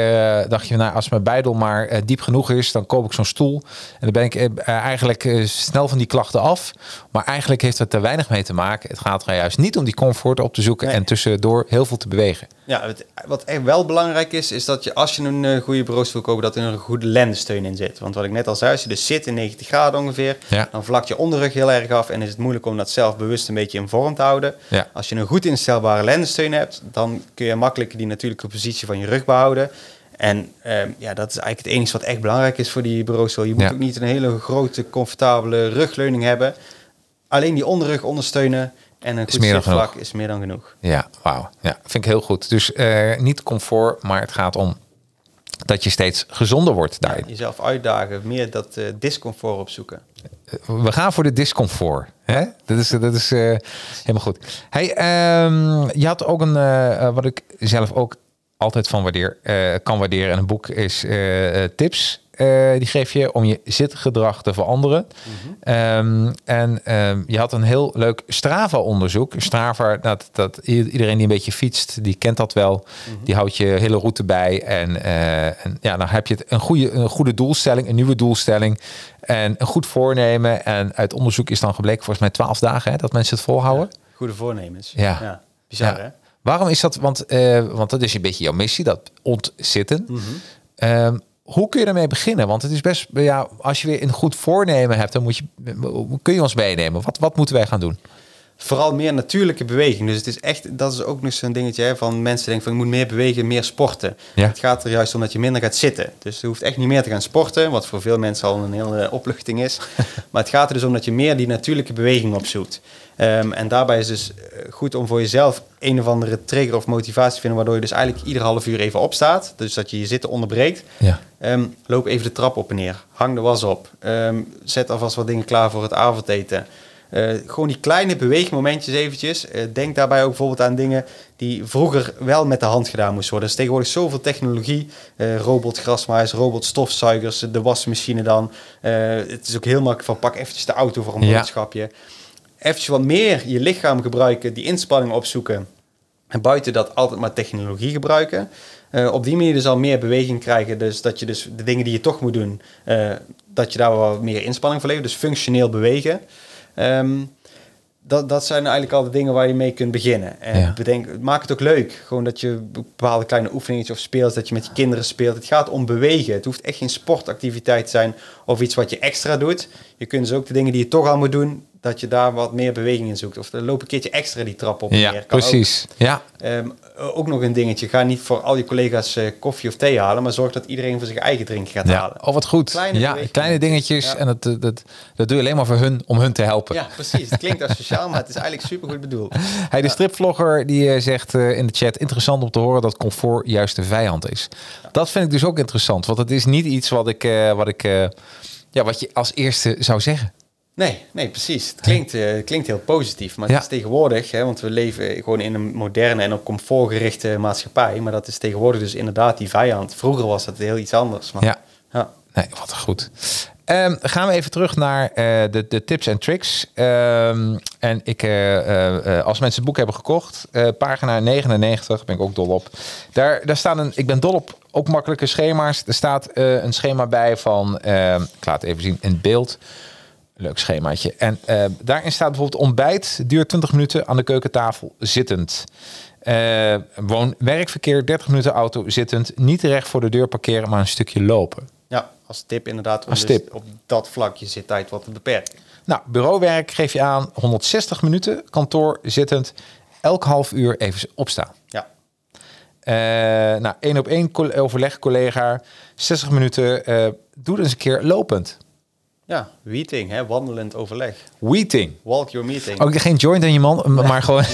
dacht je, nou, als mijn bijdel maar eh, diep genoeg is, dan koop ik zo'n stoel. En dan ben ik eigenlijk snel van die klachten af. Maar eigenlijk heeft het er weinig mee te maken. Het gaat er juist niet om die comfort op te zoeken Nee. en tussendoor heel veel te bewegen. Ja, het- wat echt wel belangrijk is, is dat je als je een goede bureaustoel wil kopen, dat er een goede lendensteun in zit. Want wat ik net al zei, als je dus zit in 90 graden ongeveer, Ja. dan vlakt je onderrug heel erg af en is het moeilijk om dat zelf bewust een beetje in vorm te houden. Ja. Als je een goed instelbare lendensteun hebt, dan kun je makkelijk die natuurlijke positie van je rug behouden. En ehm, ja, dat is eigenlijk het enige wat echt belangrijk is voor die bureaustoel. Je moet Ja. ook niet een hele grote, comfortabele rugleuning hebben. Alleen die onderrug ondersteunen en een Is goed zitvlak is meer dan genoeg. Ja, wauw. Ja, vind ik heel goed. Dus eh, niet comfort, maar het gaat om dat je steeds gezonder wordt daarin. Jezelf uitdagen, meer dat eh, discomfort opzoeken. We gaan voor de discomfort. Hè? Dat is, dat is eh, helemaal goed. Hey, ehm, je had ook een, eh, wat ik zelf ook altijd van waardeer, kan waarderen in een boek is tips. Eh, die geef je om je zitgedrag te veranderen. Ehm, en ehm, je had een heel leuk Strava-onderzoek. Strava, dat, dat iedereen die een beetje fietst, die kent dat wel. Die houdt je hele route bij. En, eh, en ja, dan heb je het een goede, een goede doelstelling, een nieuwe doelstelling. En een goed voornemen. En uit onderzoek is dan gebleken, volgens mij 12 dagen, hè, dat mensen het volhouden. Goede voornemens. Ja. Bizar, Ja. hè? Waarom is dat? Want, eh, want dat is een beetje jouw missie, dat ontzitten. Mhm. Ehm, hoe kun je daarmee beginnen? Want het is best, ja, als je weer een goed voornemen hebt, dan moet je, kun je ons meenemen. Wat, wat moeten wij gaan doen? Vooral meer natuurlijke beweging. Dus het is echt, dat is ook nog zo'n dingetje hè, van mensen denken van ik moet meer bewegen, meer sporten. Ja. Het gaat er juist om dat je minder gaat zitten. Dus je hoeft echt niet meer te gaan sporten, wat voor veel mensen al een hele opluchting is. maar het gaat er dus om dat je meer die natuurlijke beweging opzoekt. Ehm, en daarbij is dus eh, goed om voor jezelf een of andere trigger of motivatie vinden, waardoor je dus eigenlijk ieder half uur even opstaat. Dus dat je je zitten onderbreekt. Ja. Ehm, loop even de trap op en neer. Hang de was op. Ehm, zet alvast wat dingen klaar voor het avondeten. Eh, gewoon die kleine beweegmomentjes eventjes. Eh, denk daarbij ook bijvoorbeeld aan dingen die vroeger wel met de hand gedaan moesten worden. Er is tegenwoordig zoveel technologie. Eh robotgrasmaaiers, robotstofzuigers, de wasmachine dan. Het is ook heel makkelijk van pak eventjes de auto voor een Ja. Eventjes wat meer je lichaam gebruiken, die inspanning opzoeken. En buiten dat altijd maar technologie gebruiken. Eh, op die manier dus al meer beweging krijgen. Dus dat je dus de dingen die je toch moet doen, eh, dat je daar wel meer inspanning voor levert. Dus functioneel bewegen. Ehm, dat, dat zijn eigenlijk al de dingen waar je mee kunt beginnen. En Ja. bedenk, maak het ook leuk. Gewoon dat je bepaalde kleine oefeningetjes of speelt, dat je met je kinderen speelt. Het gaat om bewegen. Het hoeft echt geen sportactiviteit te zijn of iets wat je extra doet. Je kunt dus ook de dingen die je toch al moet doen, dat je daar wat meer beweging in zoekt. Of dan loop een keertje extra die trap op Ja, neer. Kan ook. precies. Ja, Ehm, ook nog een dingetje. Ga niet voor al je collega's eh, koffie of thee halen, maar zorg dat iedereen voor zich eigen drink gaat ja. halen. Oh, wat goed. Kleine ja, bewegingen. kleine dingetjes. Ja. En dat, dat, dat, dat doe je alleen maar voor hun, om hun te helpen. Ja, precies. Het klinkt als sociaal, maar het is eigenlijk supergoed bedoeld. Hey, de stripvlogger die eh, zegt eh, in de chat: interessant om te horen dat comfort juist de vijand is. Dat vind ik dus ook interessant, want het is niet iets wat ik, eh, wat ik, eh, ja, wat je als eerste zou zeggen. Nee, nee, precies. Het klinkt, eh, klinkt heel positief, maar Ja. het is tegenwoordig, hè, want we leven gewoon in een moderne en op comfort gerichte maatschappij, maar dat is tegenwoordig dus inderdaad die vijand. Vroeger was dat heel iets anders. Maar, Ja. ja. Nee, wat goed. Ehm, gaan we even terug naar eh, de, de tips en tricks. Ehm, en ik, eh, als mensen het boek hebben gekocht, pagina 99, ben ik ook dol op. Daar, daar staat een, ik ben dol op ook makkelijke schema's. Er staat een schema bij van, eh, ik laat het even zien in beeld. Leuk schemaatje. En eh, daarin staat bijvoorbeeld ontbijt duurt 20 minuten aan de keukentafel zittend. Eh woon-werkverkeer 30 minuten auto zittend. Niet recht voor de deur parkeren, maar een stukje lopen. ja, als tip inderdaad Als dus tip. op dat vlak je zittijd wat te beperken. Nou, bureauwerk geef je aan 160 minuten, kantoor zittend, elk half uur even opstaan. Ja, Eh, nou, één op één overleg collega, 60 minuten, eh, doe het eens een keer lopend. Ja. meeting, hè, wandelend overleg. Weeting. Walk your meeting. Ook geen joint aan je man, maar gewoon...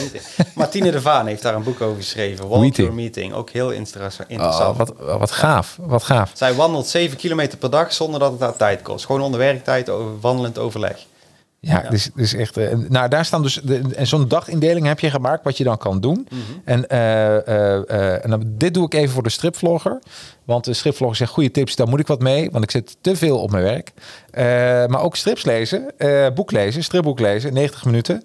Martine de Vaan heeft daar een boek over geschreven. Walk Meeting. your meeting. Ook heel interessa- interessant. Oh, wat, wat gaaf, wat gaaf. Zij wandelt 7 kilometer per dag zonder dat het haar tijd kost. Gewoon onder werktijd, over, wandelend overleg. Ja, Ja. Dus, dus echt. eh, nou, daar staan dus. De, en zo'n dagindeling heb je gemaakt wat je dan kan doen. En, eh, eh, en dan, dit doe ik even voor de stripvlogger. Want de stripvlogger zegt goede tips, daar moet ik wat mee. Want ik zit te veel op mijn werk. Maar ook strips lezen, boek lezen, stripboek lezen, 90 minuten.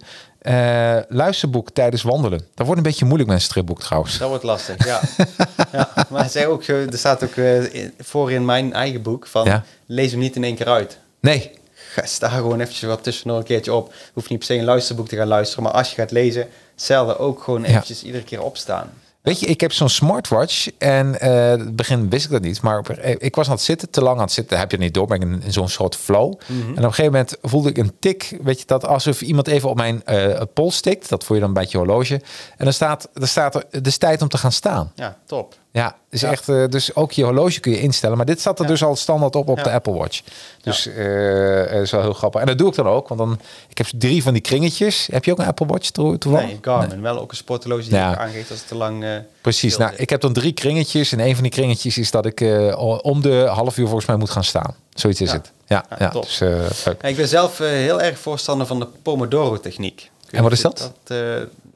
Luisterboek tijdens wandelen. Dat wordt een beetje moeilijk met een stripboek trouwens. Dat wordt lastig, ja. ja. Maar zij ook, er staat ook voor in mijn eigen boek van Ja. lees hem niet in één keer uit. Nee, Ga, sta gewoon eventjes wat tussendoor een keertje op. Hoef niet per se een luisterboek te gaan luisteren. Maar als je gaat lezen, hetzelfde ook gewoon Ja. eventjes iedere keer opstaan. Weet je, ik heb zo'n smartwatch en in het begin wist ik dat niet, maar ik was aan het zitten, te lang aan het zitten, heb je het niet door, ben ik in, in zo'n soort flow. Mhm. En op een gegeven moment voelde ik een tik, weet je dat, alsof iemand even op mijn eh pols tikt, dat voel je dan bij je horloge. En dan staat, dan staat er, het is tijd om te gaan staan. Ja, top. Ja, is Ja. echt, eh, dus ook je horloge kun je instellen, maar dit zat er Ja. dus al standaard op op Ja. de Apple Watch. Dus eh is wel heel grappig. En dat doe ik dan ook, want dan, ik heb drie van die kringetjes. Heb je ook een Apple Watch to- toevallig? Nee, Garmin. Wel ook een sporthorloge die ook aangeeft als het te lang... Precies. Nou, zit. ik heb dan drie kringetjes. En een van die kringetjes is dat ik om de half uur volgens mij moet gaan staan. Zoiets is Ja. het. Ja, ja, top. dus, ik ben zelf heel erg voorstander van de Pomodoro-techniek. Ik En wat is dat? dat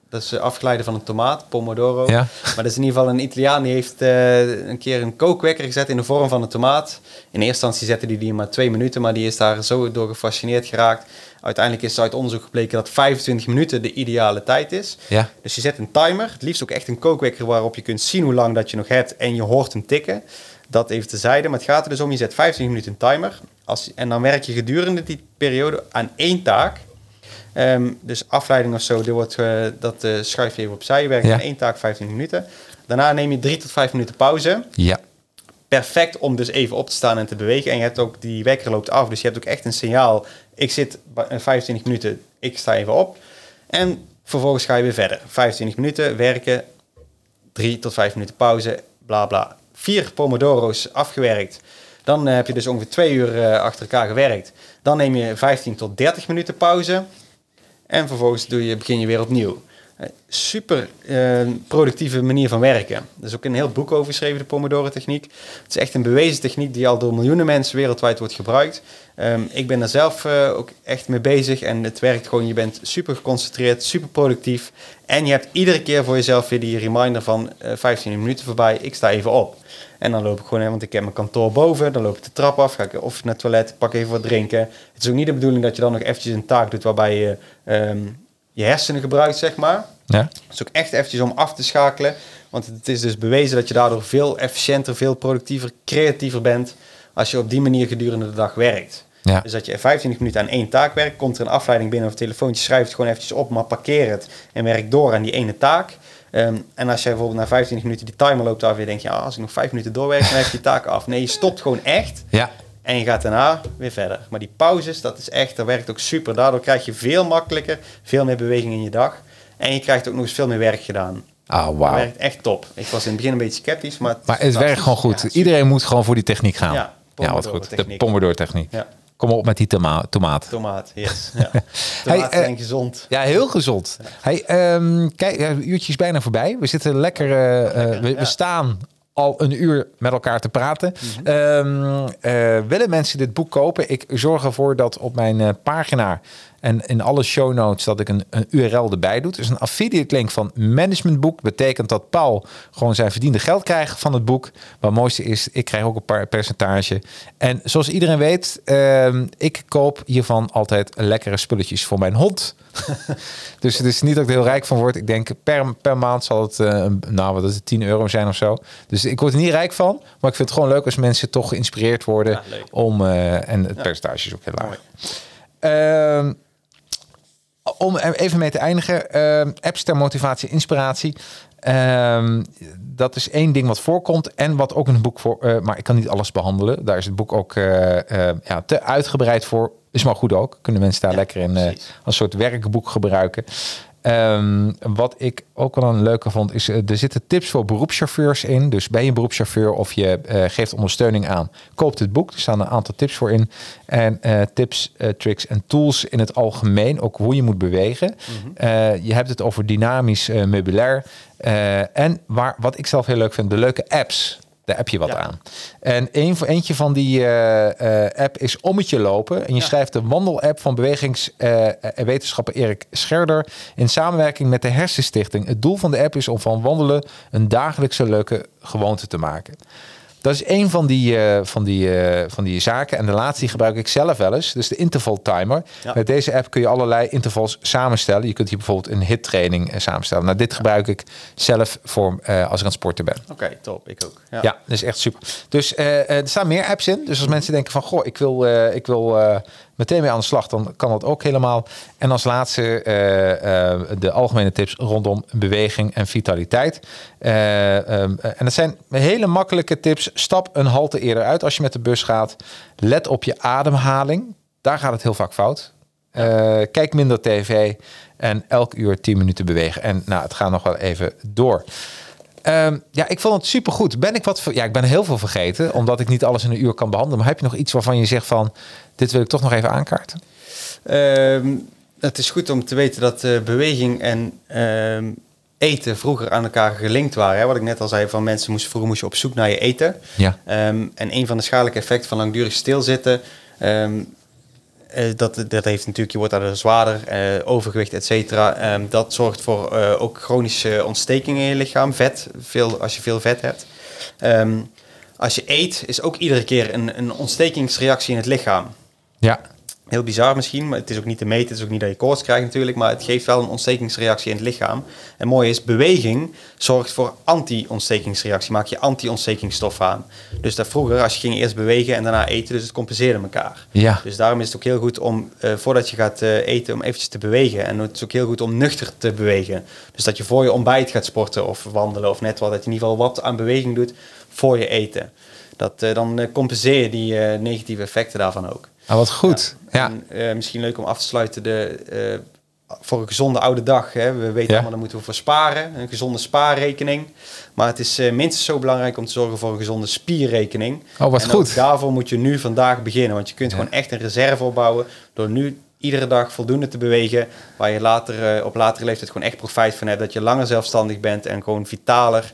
Dat is eh, afgeleide van een tomaat, pomodoro. Ja. Maar dat is in ieder geval een Italiaan die heeft eh, een keer een kookwekker gezet in de vorm van een tomaat. In eerste instantie zette hij die maar twee minuten, maar die is daar zo door gefascineerd geraakt. Uiteindelijk is uit onderzoek gebleken dat 25 minuten de ideale tijd is. Ja. Dus je zet een timer, het liefst ook echt een kookwekker waarop je kunt zien hoe lang dat je nog hebt en je hoort hem tikken. Dat even tezijde, maar het gaat er dus om, je zet 25 minuten een timer als, en dan werk je gedurende die periode aan één taak. Ehm, dus afleiding of zo, wordt, eh, dat eh, schuif je even opzij. Je werkt Ja. aan één taak 25 minuten. Daarna neem je drie tot vijf minuten pauze. Ja. Perfect om dus even op te staan en te bewegen. En je hebt ook, die wekker loopt af, dus je hebt ook echt een signaal. Ik zit bij- eh, 25 minuten, ik sta even op. En vervolgens ga je weer verder. 25 minuten werken, drie tot vijf minuten pauze, bla bla. Vier pomodoro's afgewerkt. Dan heb je dus ongeveer twee uur achter elkaar gewerkt. Dan neem je 15 tot 30 minuten pauze. En vervolgens doe je, begin je weer opnieuw. Eh, Super eh, productieve manier van werken. Er is ook een heel boek over geschreven, de Pomodoro-techniek. Het is echt een bewezen techniek die al door miljoenen mensen wereldwijd wordt gebruikt. Ehm, ik ben daar zelf eh, ook echt mee bezig en het werkt gewoon. Je bent super geconcentreerd, super productief. En je hebt iedere keer voor jezelf weer die reminder van eh 15 minuten voorbij. Ik sta even op. En dan loop ik gewoon, hè, want ik heb mijn kantoor boven. Dan loop ik de trap af, ga ik of naar het toilet, pak even wat drinken. Het is ook niet de bedoeling dat je dan nog eventjes een taak doet waarbij je ehm, je hersenen gebruikt, zeg maar. Ja. Het is ook echt eventjes om af te schakelen. Want het is dus bewezen dat je daardoor veel efficiënter, veel productiever, creatiever bent. Als je op die manier gedurende de dag werkt. Ja. Dus dat je 25 minuten aan één taak werkt. Komt er een afleiding binnen of een telefoontje, schrijf het gewoon eventjes op. Maar parkeer het en werk door aan die ene taak. Ehm, en als jij bijvoorbeeld na 25 minuten die timer loopt af. En je denkt, ja, als ik nog 5 minuten doorwerk, dan heb je die taak af. Nee, je stopt gewoon echt. Ja. En je gaat daarna weer verder. Maar die pauzes, dat is echt, dat werkt ook super. Daardoor krijg je veel makkelijker, veel meer beweging in je dag. En je krijgt ook nog eens veel meer werk gedaan. Ah, Dat wauw. werkt echt top. Ik was in het begin een beetje sceptisch, maar... Maar het werkt gewoon goed. Ja, Iedereen moet gewoon voor die techniek gaan. Ja, Ja, wat goed. De. Pomodoro-techniek. Ja, Kom op met die toma tomaat. tomaat, yes. Ja. Hey, Tomaten eh, zijn gezond. Ja, heel gezond. Hey, ehm, kijk, het uurtje is bijna voorbij. We zitten lekker. eh, eh, we, ja. Staan al een uur met elkaar te praten. Eh, willen mensen dit boek kopen? Ik zorg ervoor dat op mijn pagina en in alle show notes dat ik een, een URL erbij doe. Dus een affiliate link van managementboek betekent dat Paul gewoon zijn verdiende geld krijgt van het boek. Maar het mooiste is, ik krijg ook een paar percentage. En zoals iedereen weet, ehm, ik koop hiervan altijd lekkere spulletjes voor mijn hond. dus het is niet dat ik er heel rijk van word. Ik denk per, per maand zal het, eh, nou wat is het, 10 euro zijn of zo. Dus ik word er niet rijk van. Maar ik vind het gewoon leuk als mensen toch geïnspireerd worden. Ja, om, eh, en het percentage is ook heel laag. Om even mee te eindigen. ehm, apps ter motivatie, inspiratie. Ehm, dat is één ding wat voorkomt en wat ook in het boek voor. eh, maar ik kan niet alles behandelen. Daar is het boek ook eh, eh, ja, te uitgebreid voor. Is maar goed ook. Kunnen mensen daar lekker in als soort werkboek gebruiken. Ehm, wat ik ook wel een leuke vond, is eh, er zitten tips voor beroepschauffeurs in. Dus ben je beroepschauffeur of je eh, geeft ondersteuning aan, koop dit boek. Er staan een aantal tips voor in. En eh, tips, tricks en tools in het algemeen, ook hoe je moet bewegen. Eh, je hebt het over dynamisch meubilair. En waar, wat ik zelf heel leuk vind, de leuke apps. Daar heb je wat Ja. aan. En een, van- eentje van die eh, eh, app is Ommetje Lopen. En je Ja. schrijft de wandelapp van bewegingswetenschapper Erik Scherder in samenwerking met de Hersenstichting. Het doel van de app is om van wandelen een dagelijkse leuke gewoonte te maken. Dat is een van die, eh, van, die, eh, van die zaken. En de laatste die gebruik ik zelf wel eens. Dus de interval timer. Ja. Met deze app kun je allerlei intervals samenstellen. Je kunt hier bijvoorbeeld een hit training eh, samenstellen. Nou, dit gebruik ik zelf voor als ik aan het sporten ben. Oké, top. Ik ook. Ja, dat is echt super. Dus er staan meer apps in. Dus als mensen denken van, goh, ik wil, ik wil meteen mee aan de slag, dan kan dat ook helemaal. En als laatste eh, eh, de algemene tips rondom beweging en vitaliteit. Eh, en dat zijn hele makkelijke tips. Stap een halte eerder uit als je met de bus gaat. Let op je ademhaling. Daar gaat het heel vaak fout. Kijk minder tv en elk uur 10 minuten bewegen. En nou, het gaat nog wel even door. Ehm, ja, ik vond het supergoed. Ben ik wat ver- Ja, ik ben heel veel vergeten, omdat ik niet alles in een uur kan behandelen. Maar heb je nog iets waarvan je zegt van, dit wil ik toch nog even aankaarten? Ehm, het is goed om te weten dat eh, beweging en ehm, eten vroeger aan elkaar gelinkt waren. Hè? Wat ik net al zei, van mensen moesten vroeger moest je op zoek naar je eten. Ja. En een van de schadelijke effecten van langdurig stilzitten. eh, dat, dat heeft natuurlijk, je wordt daardoor zwaarder, eh, overgewicht, et cetera. Ehm, dat zorgt voor eh, ook chronische ontstekingen in je lichaam, vet, veel, als je veel vet hebt. Ehm, als je eet, is ook iedere keer een, een ontstekingsreactie in het lichaam. Ja, Heel bizar misschien, maar het is ook niet te meten. Het is ook niet dat je koorts krijgt natuurlijk, maar het geeft wel een ontstekingsreactie in het lichaam. En mooi is, beweging zorgt voor anti-ontstekingsreactie. Maak je anti-ontstekingsstof aan. Dus dat vroeger, als je ging eerst bewegen en daarna eten, dus het compenseerde elkaar. Ja. Dus daarom is het ook heel goed om, eh, voordat je gaat eh, eten, om eventjes te bewegen. En het is ook heel goed om nuchter te bewegen. Dus dat je voor je ontbijt gaat sporten of wandelen of net wat. Dat je in ieder geval wat aan beweging doet voor je eten. Dat, eh, dan compenseer je die negatieve effecten daarvan ook. Ah, wat goed. Ja. En, eh, misschien leuk om af te sluiten de, eh, voor een gezonde oude dag. Hè. We weten Ja. allemaal, daar moeten we voor sparen. Een gezonde spaarrekening. Maar het is eh, minstens zo belangrijk om te zorgen voor een gezonde spierrekening. Oh, wat en goed. daarvoor moet je nu vandaag beginnen. Want je kunt Ja. gewoon echt een reserve opbouwen door nu iedere dag voldoende te bewegen. Waar je later, op latere leeftijd gewoon echt profijt van hebt. Dat je langer zelfstandig bent en gewoon vitaler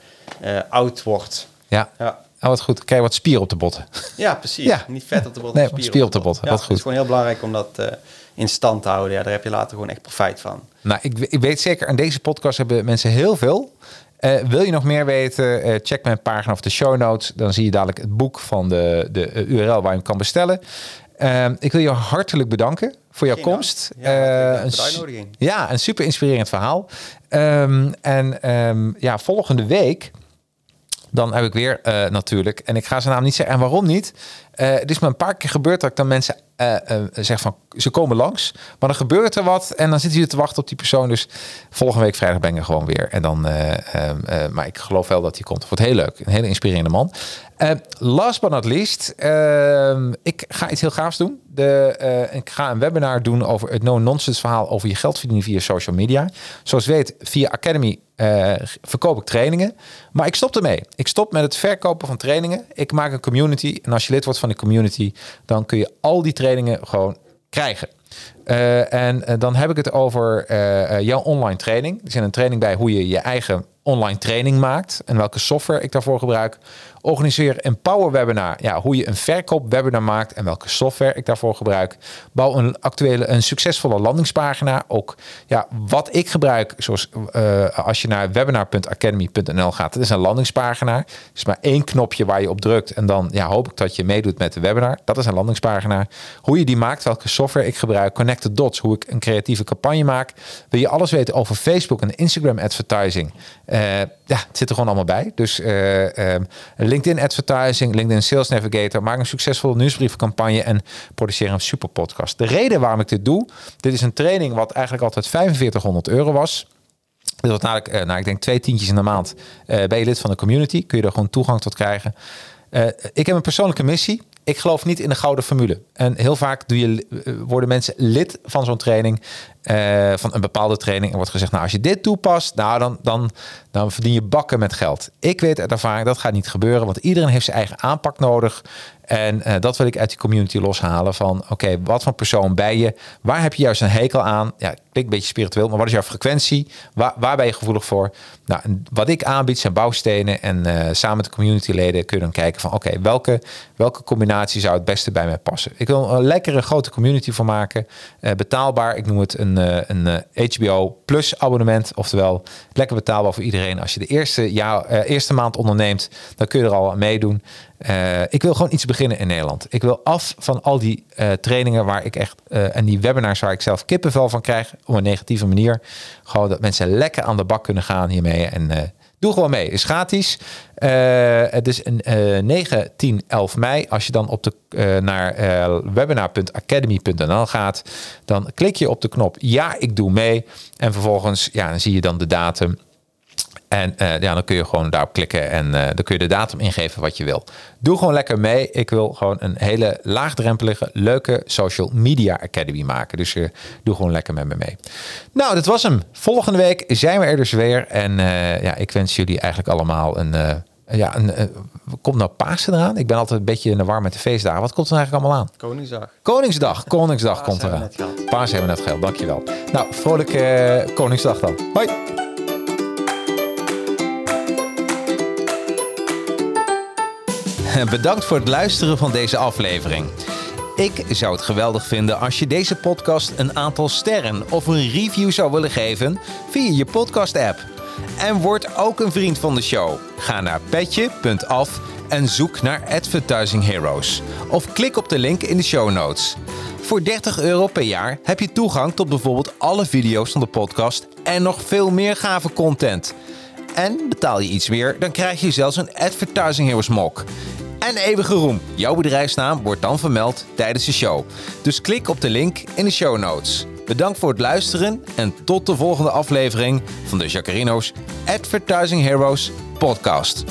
oud wordt. ja. Ja. Oh, wat goed. Kijk, wat spier op de botten. Ja, precies. Ja. Niet vet op de bot, Nee, spier, spier op de bot. Ja, Wat Het goed. is gewoon heel belangrijk om dat eh, in stand te houden. Ja, daar heb je later gewoon echt profijt van. Nou, ik, ik weet zeker, aan deze podcast hebben mensen heel veel. Eh, wil je nog meer weten? eh, check mijn pagina of de show notes. Dan zie je dadelijk het boek van de, de URL waar je hem kan bestellen. Ehm, ik wil je hartelijk bedanken voor jouw Geen komst. Ja, een. Ja, een super inspirerend verhaal. Ehm, en ehm, ja, volgende week dan heb ik weer eh, natuurlijk, en ik ga zijn naam niet zeggen, en waarom niet? Eh, het is me een paar keer gebeurd dat ik dan mensen eh, zeg van, ze komen langs, maar dan gebeurt er wat en dan zitten jullie te wachten op die persoon. Dus volgende week vrijdag ben ik gewoon weer. En dan, eh, eh, eh, maar ik geloof wel dat hij komt. Het wordt heel leuk, een hele inspirerende man. Last but not least, ehm, ik ga iets heel gaafs doen. De, ik ga een webinar doen over het no-nonsense verhaal over je geld verdienen via social media. Zoals je weet, via Academy eh, verkoop ik trainingen. Maar ik stop ermee. Ik stop met het verkopen van trainingen. Ik maak een community. En als je lid wordt van die community, dan kun je al die trainingen gewoon krijgen. Eh, en eh, dan heb ik het over eh, jouw online training. Er zit een training bij hoe je je eigen online training maakt en welke software ik daarvoor gebruik. Organiseer een power webinar. Ja, hoe je een verkoopwebinar maakt en welke software ik daarvoor gebruik. Bouw een actuele, een succesvolle landingspagina. Ook ja, wat ik gebruik, zoals eh, als je naar webinar.academy.nl gaat. Dat is een landingspagina. Er is maar één knopje waar je op drukt en dan ja, hoop ik dat je meedoet met de webinar. Dat is een landingspagina. Hoe je die maakt, welke software ik gebruik. Connect the dots, hoe ik een creatieve campagne maak. Wil je alles weten over Facebook en Instagram advertising? Eh, ja, het zit er gewoon allemaal bij. Dus ehm, LinkedIn advertising, LinkedIn Sales Navigator. Maak een succesvolle nieuwsbriefcampagne en produceer een super podcast. De reden waarom ik dit doe, dit is een training wat eigenlijk altijd 4500 euro was. Dit wordt namelijk, eh, nou, ik denk twee tientjes in de maand. eh ben je lid van de community, kun je er gewoon toegang tot krijgen. Eh, ik heb een persoonlijke missie. Ik geloof niet in de gouden formule. En heel vaak doe je, worden mensen lid van zo'n training, eh, van een bepaalde training. En wordt gezegd, nou, als je dit toepast, nou, dan, dan, dan verdien je bakken met geld. Ik weet uit ervaring, dat gaat niet gebeuren, want iedereen heeft zijn eigen aanpak nodig. En eh, dat wil ik uit die community loshalen van, oké, wat voor persoon ben je? Waar heb je juist een hekel aan? Ja, klinkt een beetje spiritueel, maar wat is jouw frequentie? Waar, waar ben je gevoelig voor? Nou, wat ik aanbied zijn bouwstenen en eh, samen met de communityleden kun je kijken van, oké, welke, welke combinatie zou het beste bij mij passen? Ik wil een lekkere grote community voor maken, betaalbaar. Ik noem het een, eh, een eh, HBO Plus abonnement, oftewel lekker betaalbaar voor iedereen. Als je de eerste, jaar, eh, eerste maand onderneemt, dan kun je er al aan meedoen. Eh, ik wil gewoon iets beginnen in Nederland. Ik wil af van al die eh, trainingen waar ik echt eh, en die webinars waar ik zelf kippenvel van krijg op een negatieve manier. Gewoon dat mensen lekker aan de bak kunnen gaan hiermee en eh, doe gewoon mee. Is gratis. Eh, het is een eh 9, 10, 11 mei. Als je dan op de eh, naar eh, webinar.academy.nl gaat, dan klik je op de knop ja, ik doe mee en vervolgens ja, dan zie je dan de datum. En eh, ja, dan kun je gewoon daarop klikken en eh, dan kun je de datum ingeven wat je wil. Doe gewoon lekker mee. Ik wil gewoon een hele laagdrempelige, leuke social media academy maken. Dus eh, doe gewoon lekker met me mee. Nou, dat was hem. Volgende week zijn we er dus weer. En ja, ik wens jullie eigenlijk allemaal een... ja, een, komt nou Pasen eraan? Ik ben altijd een beetje in de war met de feestdagen. Wat komt er eigenlijk allemaal aan? Koningsdag. Koningsdag. Koningsdag Paas komt eraan. Paas hebben we net gehad. Dankjewel. Nou, vrolijke Koningsdag dan. Hoi. Bedankt voor het luisteren van deze aflevering. Ik zou het geweldig vinden als je deze podcast een aantal sterren of een review zou willen geven via je podcast-app. En word ook een vriend van de show. Ga naar petje.af en zoek naar Advertising Heroes. Of klik op de link in de show notes. Voor 30 euro per jaar heb je toegang tot bijvoorbeeld alle video's van de podcast en nog veel meer gave content. En betaal je iets meer, dan krijg je zelfs een Advertising Heroes mok. En eeuwige roem. Jouw bedrijfsnaam wordt dan vermeld tijdens de show. Dus klik op de link in de show notes. Bedankt voor het luisteren en tot de volgende aflevering van de Jacarino's Advertising Heroes podcast.